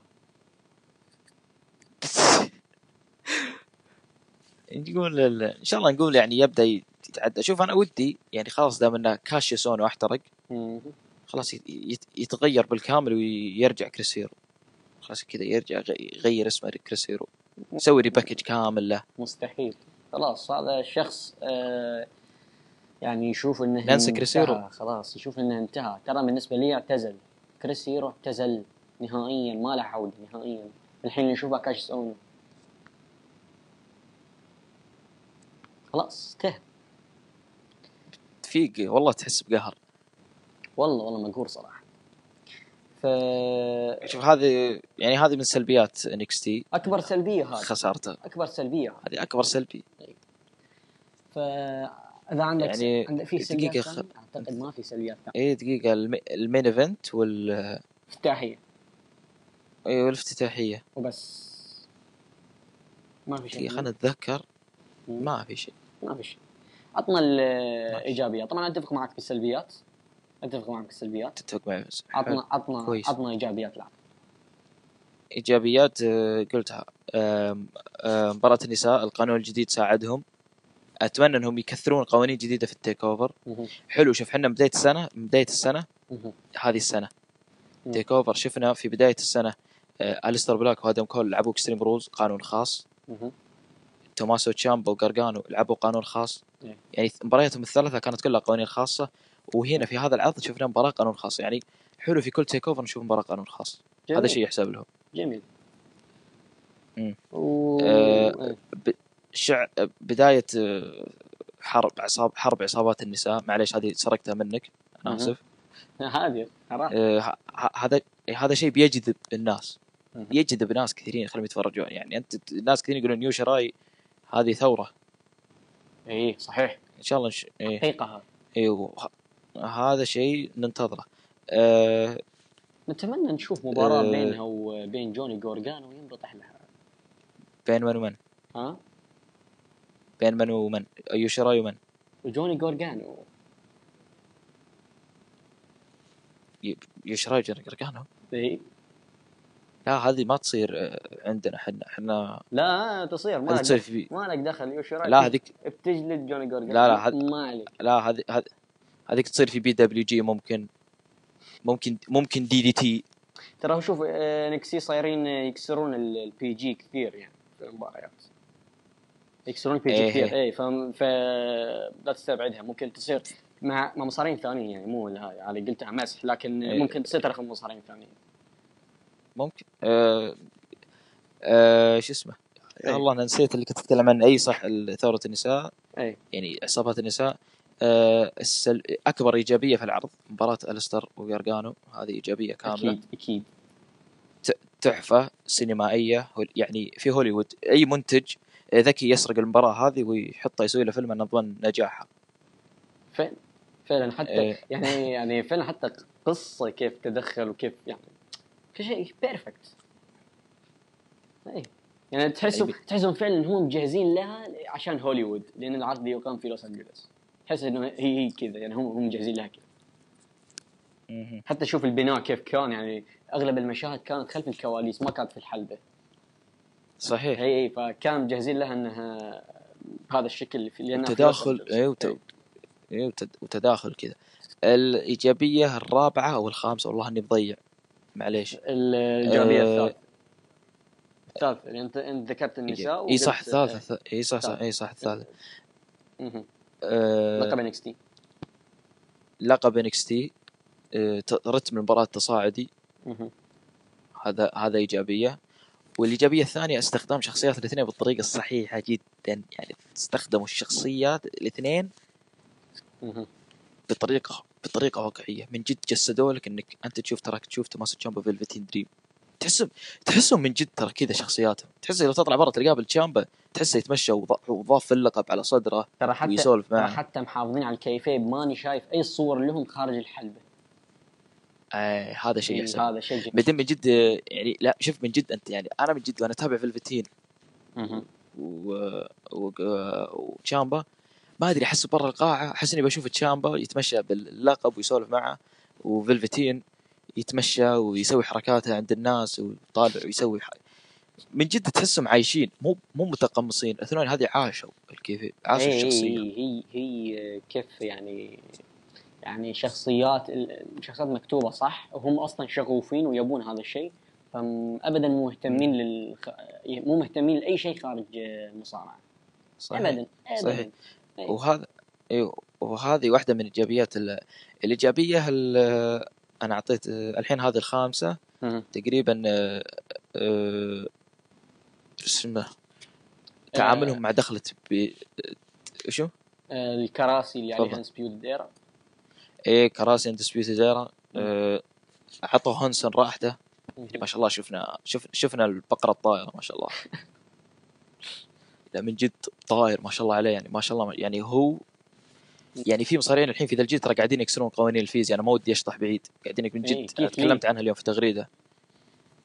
[LAUGHS] نقول إن شاء الله نقول يعني يبدأ يتعدى. شوف أنا ودي يعني خلاص دام انه Kassius Ohno أحترق. خلاص يت- يت- يتغير بالكامل ويرجع Chris Hero خلاص كذا يرجع يغير اسمه Chris Hero يسوي repackage كامل له. مستحيل. خلاص هذا الشخص آه يعني يشوف إنه نسي Chris Hero. خلاص يشوف إنه انتهى. ترى بالنسبة لي اعتزل. Chris Hero اعتزل نهائيا ما له عودة نهائيا. الحين نشوفه Kassius Ohno خلاص انتهى تفيق والله تحس بقهر. والله والله مقهور صراحة. ف شوف هذه يعني هذه من سلبيات NXT أكبر سلبية هذه. خسارته. أكبر سلبية هذه. أكبر سلبي فاذا عندك يعني عندك في سلبيات دقيقة خ-؟ أعتقد ما في سلبيات ثانية. اي دقيقة. الم- ال main event وال افتتاحية. اي والافتتاحية. وبس. ما في شيء خلينا نتذكر. ما في شيء. ما في شيء. عطنا الايجابيات طبعا أتفق معك بالسلبيات أتفق معك بالسلبيات تتفق معي بس عطنا عطنا كويس. عطنا إيجابيات لا إيجابيات آه، قلتها. مباراة النساء القانون الجديد ساعدهم. أتمنى أنهم يكثرون قوانين جديدة في ال TakeOver. حلو شوف إحنا من بداية السنة مهم. هذه السنة. مم. TakeOver شفنا في بداية السنة آه، Aleister Black و Adam Cole لعبوا extreme rules قانون خاص. توماسو تشامبا وجارجانو لعبوا قانون خاص إيه. يعني مبارياتهم الثلاثة كانت كلها قوانين خاصة وهنا في هذا العرض شفنا مباراة قانون خاص يعني حلو في كل تيك اوفر نشوف مباراة قانون خاص جميل. هذا شيء يحسب لهم جميل. و... آه، شع بداية آه، حرب عصاب حرب عصابات النساء معليش هذه سرقتها منك أنا. آسف هذه. آه، هذا هذا شيء بيجذب الناس. يجذب ناس كثيرين يخليهم يتفرجون يعني أنت ناس كثيرين يقولون نيو شراي هذه ثورة. إيه صحيح. إن شاء الله نش... إيه. حقيقة هذا. أيوه ه- هذا شيء ننتظره. أه نتمنى نشوف مباراة آه. بينها وبين جوني جورجانو ينبطح لها بين من ومن؟ ها؟ بين من ومن؟ ايو شراي ومن وجوني جورجانو. يو شراي جرجانو إيه. لا هذه ما تصير آه، عندنا إحنا إحنا لا تصير ما تصير في ما لك دخل يوشراي لا هذيك بتجلد جوني جورجانو لا، لا، هذ- ما عليك. لا هذه هذيك تصير في بي دبليو جي ممكن ممكن ممكن دي دي تي. ترى شوف نكسي صايرين يكسرون البي جي كثير يعني في المباريات. يكسرون البي جي إيه. كثير. اي ف ف لا تستبعدها. ممكن تصير مع مصارين ثانيين يعني مو هاي. هذه قلتها مسح لكن إيه. ممكن تصير ترى مصارين ثانيين. ممكن. آه آه شو اسمه؟ إيه. يا الله أنا نسيت اللي كنت أتكلم عنه. أي صح ثورة النساء. أي. يعني عصابات النساء. آه السل... أكبر إيجابية في العرض. مباراة الستر ويرجانو هذه إيجابية كاملة. أكيد أكيد. تحفة سينمائية. يعني في هوليوود. أي منتج ذكي يسرق المباراة هذه ويحطها يسوي له فيلم اظن نجاحها فعلا فعلا حتى إيه. يعني يعني فعلا حتى قصة كيف تدخل وكيف يعني كل شيء perfect اي يعني تحسهم تحسهم فعلا هم مجهزين لها عشان هوليوود لأن العرض يقام في لوس أنجلوس. تحس إنه هي هي كذا يعني هم هم مجهزين لها كذا. حتى شوف البناء كيف كان يعني أغلب المشاهد كانت خلف الكواليس ما كانت في الحلبة. صحيح. اي اي فكان مجهزين لها إنها بهذا الشكل لوس تداخل. اي وت... وتداخل كذا. الإيجابية الرابعة أو الخامسة والله إني مضيع. معليش. الإيجابية آه، الثالثة. الثالثة يعني انت أنت ذكرت النساء إي صح الثالثه إي صح صح. إي صح الثالثه. آه، لقب NXT. لقب NXT رتم المباراة تصاعدي هذا هذا إيجابية. والإيجابية الثانية استخدام شخصيات الاثنين بالطريقة الصحيحة جدا. يعني استخدموا الشخصيات الاثنين بطريقة بطريقة واقعية. من جد جسدوا لك إنك أنت تشوف تراك تشوف Tommaso Ciampa Velveteen Dream تحسهم تحسهم من جد ترى كذا شخصياتهم. تحس لو تطلع برا تلقاه بال Ciampa تحسه يتمشى وض- وضاف اللقب على صدره ترى حتى ويسولف معه. حتى محافظين على ال kayfabe ماني شايف أي صور لهم خارج الحلبة. آه هذا شيء إيه، يحسب هذا شيء جميل بعدين من جد يعني لا شوف من جد أنت يعني أنا من جد وأنا أتابع فيلفتين مهم. و... و... وتشامبا ما أدري احس برا القاعة. أحس إني بشوف تشامبا يتمشى باللقب ويسولف معه وفيلفتين يتمشى ويسوي حركاته عند الناس ويطالع ويسوي ح... من جد تحسهم عايشين مو مو متقمصين. الاثنين هذه عاشوا الكيف عاشوا إيه، الشخصية. هي هي هي كيف يعني يعني شخصيات الشخصيات مكتوبة صح وهم أصلا شغوفين ويبون هذا الشيء فابدا مو مهتمين لل مو مهتمين لأي شيء خارج المصارعه صحيح ابدا صحيح. ابدا. إيه. وهذا أيوه وهذه واحدة من ايجابيات ال... الإيجابية ال... أنا أعطيت الحين هذه الخامسة. تقريبا آه، آه، اسمه تعاملهم مع دخلة ب... شو؟ آه، الكراسي اللي. عليها Undisputed Era إيه كراسي Undisputed Era عطوا هانسون راحته. ما شاء الله شفنا شف... شفنا البقرة الطائرة ما شاء الله. [LAUGHS] لا من جد طاير ما شاء الله عليه يعني ما شاء الله يعني هو يعني في مصارعين الحين في ذا الجيل ترى قاعدين يكسرون قوانين الفيزياء أنا ما ودي أشطح بعيد قاعدين من إيه، جد لي. تكلمت عنها اليوم في تغريدة.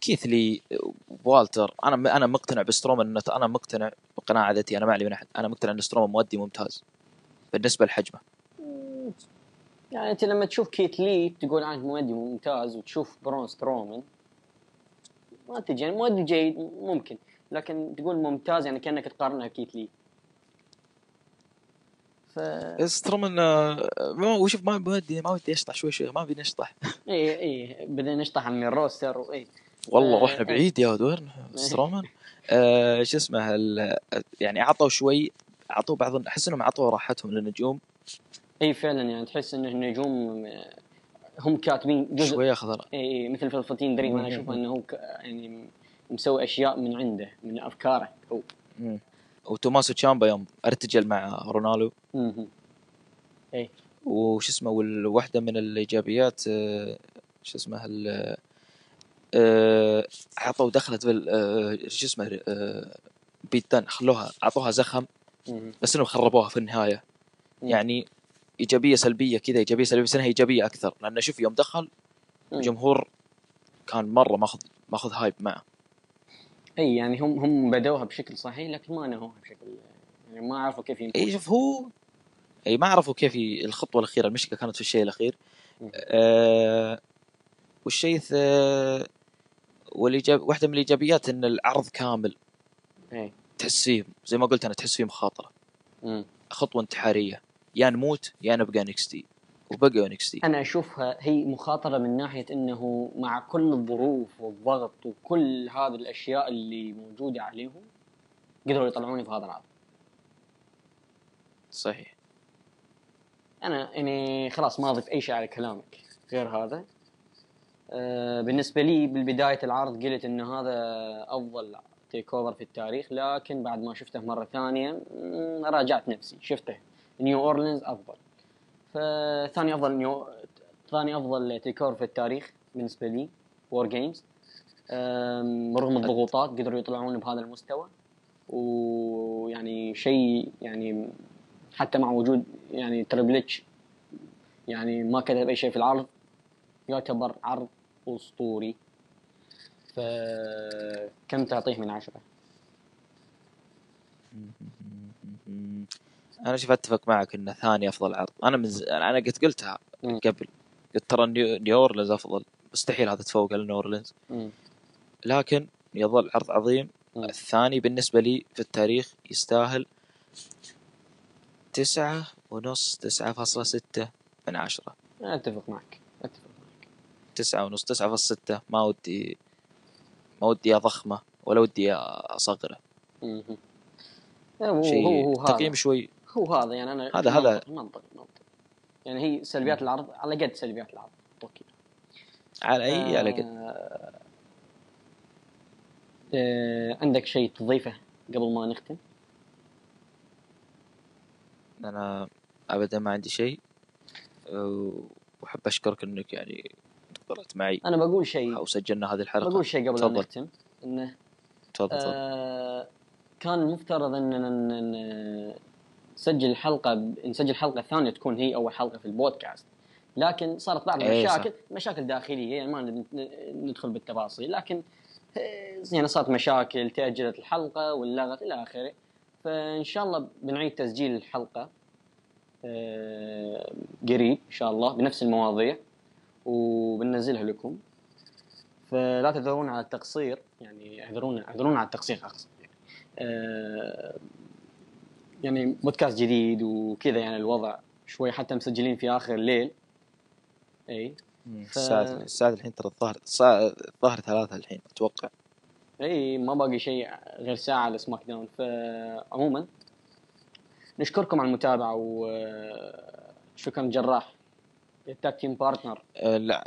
كيث لي والتر؟ أنا أنا مقتنع بسترومان أنا مقتنع بقناعة ذاتي أنا ما علي من أحد. أنا مقتنع إن سترومان مؤدي ممتاز بالنسبة لحجمه يعني أنت لما تشوف كيث لي تقول عنه مؤدي ممتاز وتشوف برون سترومان ما تجي يعني مؤدي جيد ممكن. لكن تقول ممتاز يعني كأنك تقارنها بكيث لي. ف سترومان آه، ما وشوف ما ودي ما ودي أشطح شوي شوي ما ودي اشطح اي اي بدينا نشطح من ال roster اي والله آه، رحنا إيه. بعيد يا ود وين سترومان آه شو اسمه ال- يعني عطوا شوي عطوا بعض أحس إنهم عطوا راحتهم للنجوم. اي فعلا يعني تحس انه النجوم آه، هم كاتبين جزء شوي اخذ اي اي مثل في Velveteen Dream أنا أشوف إنه هو ك- يعني مسوي أشياء من عنده من أفكاره هو. وتوماسو تشامبا يوم ارتجل مع رانالو مهم. وش اسمه والواحده من الإيجابيات آه، شو اسمه ال- آه، عطوا دخلت بال آه، شو اسمه بيتان خلوها عطوها زخم. بس إنهم خربوها في النهاية. يعني إيجابية سلبية كذا إيجابية سلبية بس إنها إيجابية أكثر لأن شوف يوم دخل. الجمهور كان مرة ماخذ ماخذ هايب معه إي يعني هم هم بدوها بشكل صحيح لكن ما نهوها بشكل يعني ما عرفوا كيف ينهوها. إي شوف هو إي ما عرفوا كيف الخطوة الأخيرة المشكلة كانت في الشيء الأخير. آه والشيء الث- والايجاب واحدة من الإيجابيات إن العرض كامل إي تحس فيه زي ما قلت أنا تحس فيه مخاطره مم. خطوة انتحارية يا نموت يا نبقى NXT وبقى NXT أنا أشوفها هي مخاطرة من ناحية إنه مع كل الظروف والضغط وكل هذه الأشياء اللي موجودة عليهم قدروا يطلعوني في هذا العرض صحيح. أنا يعني خلاص ما أضيف أي شيء على كلامك غير هذا. آه بالنسبة لي بالبداية العرض قلت إن هذا أفضل TakeOver في التاريخ لكن بعد ما شفته مرة ثانية راجعت نفسي شفته. نيو اورلينز أفضل. فثاني أفضل نيو ثاني أفضل TakeOver في التاريخ بالنسبة لي WarGames رغم الضغوطات قدروا يطلعون بهذا المستوى. ويعني شيء يعني حتى مع وجود يعني Triple H يعني ما كتب أي شيء في العرض يعتبر عرض أسطوري. فكم تعطيه من عشرة؟ أنا شوف أتفق معك انه ثاني أفضل عرض. أنا من ز... أنا قد قلتها. قبل. قلت ترى نيو اورلينز أفضل. مستحيل هذا تفوق على نيو اورلينز. لكن يظل عرض عظيم. مم. الثاني بالنسبة لي في التاريخ يستاهل تسعة ونص تسعة فاصلة ستة من عشرة. أتفق معك. أتفق معك. تسعة ونص تسعة فاصلة ستة. ما ودي ما ودي أضخمه ولا ودي أصغره. شيء تقييم شوي [LAUGHS] هو هذا يعني أنا هذا- هذا- منطق منطق منطق. يعني هي سلبيات العرض على قد سلبيات العرض. أوكي. على أي على قد. آه، آه، عندك شيء تضيفه قبل ما نختم؟ أنا أبدا ما عندي شيء. أه، وأحب أشكرك إنك يعني قرأت معي. أنا بقول شيء. أو سجلنا هذه الحلقة. بقول شيء قبل تفضل. نختم إنه تفضل تفضل. آه كان المفترض إننا نسجل الحلقة نسجل الحلقة الثانية تكون هي أول حلقة في البودكاست لكن صارت بعض إيه،. المشاكل مشاكل داخلية يعني ما ندخل بالتفاصيل لكن آه، يعني صارت مشاكل تأجلت الحلقة ولغت إلى آخره فإن شاء الله بنعيد تسجيل الحلقة آه، قريب إن شاء الله بنفس المواضيع وبننزلها لكم فلا تذرون على التقصير يعني اعذرونا اعذرونا على التقصير اقصد يعني. يعني بودكاست جديد وكذا يعني الوضع شوي حتى مسجلين في آخر الليل. اي ف- الساعة الساعة الحين ترى الظهر الظهر ثلاثة الحين أتوقع. اي ما باقي شيء غير ساعة على SmackDown. فعموما نشكركم على المتابعة وشكرا جراح. ال tag team partner الع-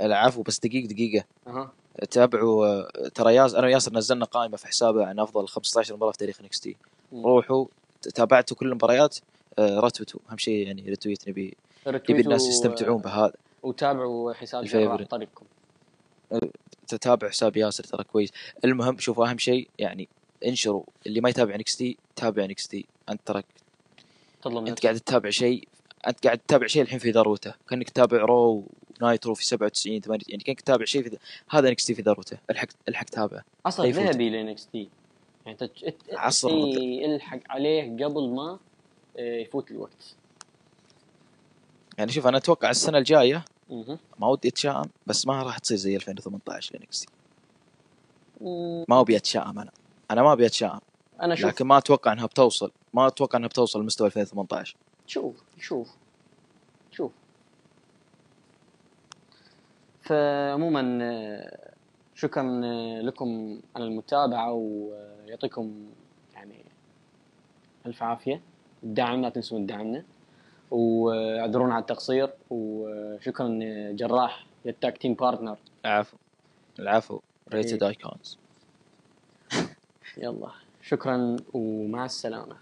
العفو بس دقيقة دقيقة. أها. تابعوا ترى ياس أنا وياسر نزلنا قائمة في حسابه عن أفضل 15 مباراه في تاريخ NXT. روحوا تابعتوا كل المباريات آه، رتوتوا أهم شيء يعني retweet نبي نبي الناس رتويتوا- يستمتعون بهذا. وتابعوا حساب ال favorite. جراح طريقكم. تتابع حساب ياسر ترى كويس. المهم شوفوا أهم شيء يعني انشروا. اللي ما يتابع NXT تابع NXT أنت ترى تظلم أنت قاعد تتابع شيء أنت قاعد تتابع شيء الحين في ذروته. كأنك تتابع Raw و Nitro في 97 8 يعني كأنك تتابع شيء في. هذا NXT في ذروته. الحق الحق تابعه أصلا. ذهبي ل NXT يعني. ات... عصر اي الحق عليه قبل ما آه، يفوت الوقت. يعني شوف أنا أتوقع السنة الجاية. ما ودي أتشائم بس ما راح تصير زي 2018 ل NXT ما أبي أتشائم أنا. أنا ما أبي أتشائم. أنا شوف. لكن ما أتوقع إنها بتوصل ما أتوقع إنها بتوصل لمستوى 2018 شوف شوف شوف. فعموما آه، شكرا آه، لكم على المتابعة ويعطيكم يعني ألف عافية. الدعم لا تنسون دعمنا. وأعذرونا على التقصير. وشكرا جراح لل tag team partner العفو. العفو. rated. icons [LAUGHS] يلا. شكرا ومع السلامة.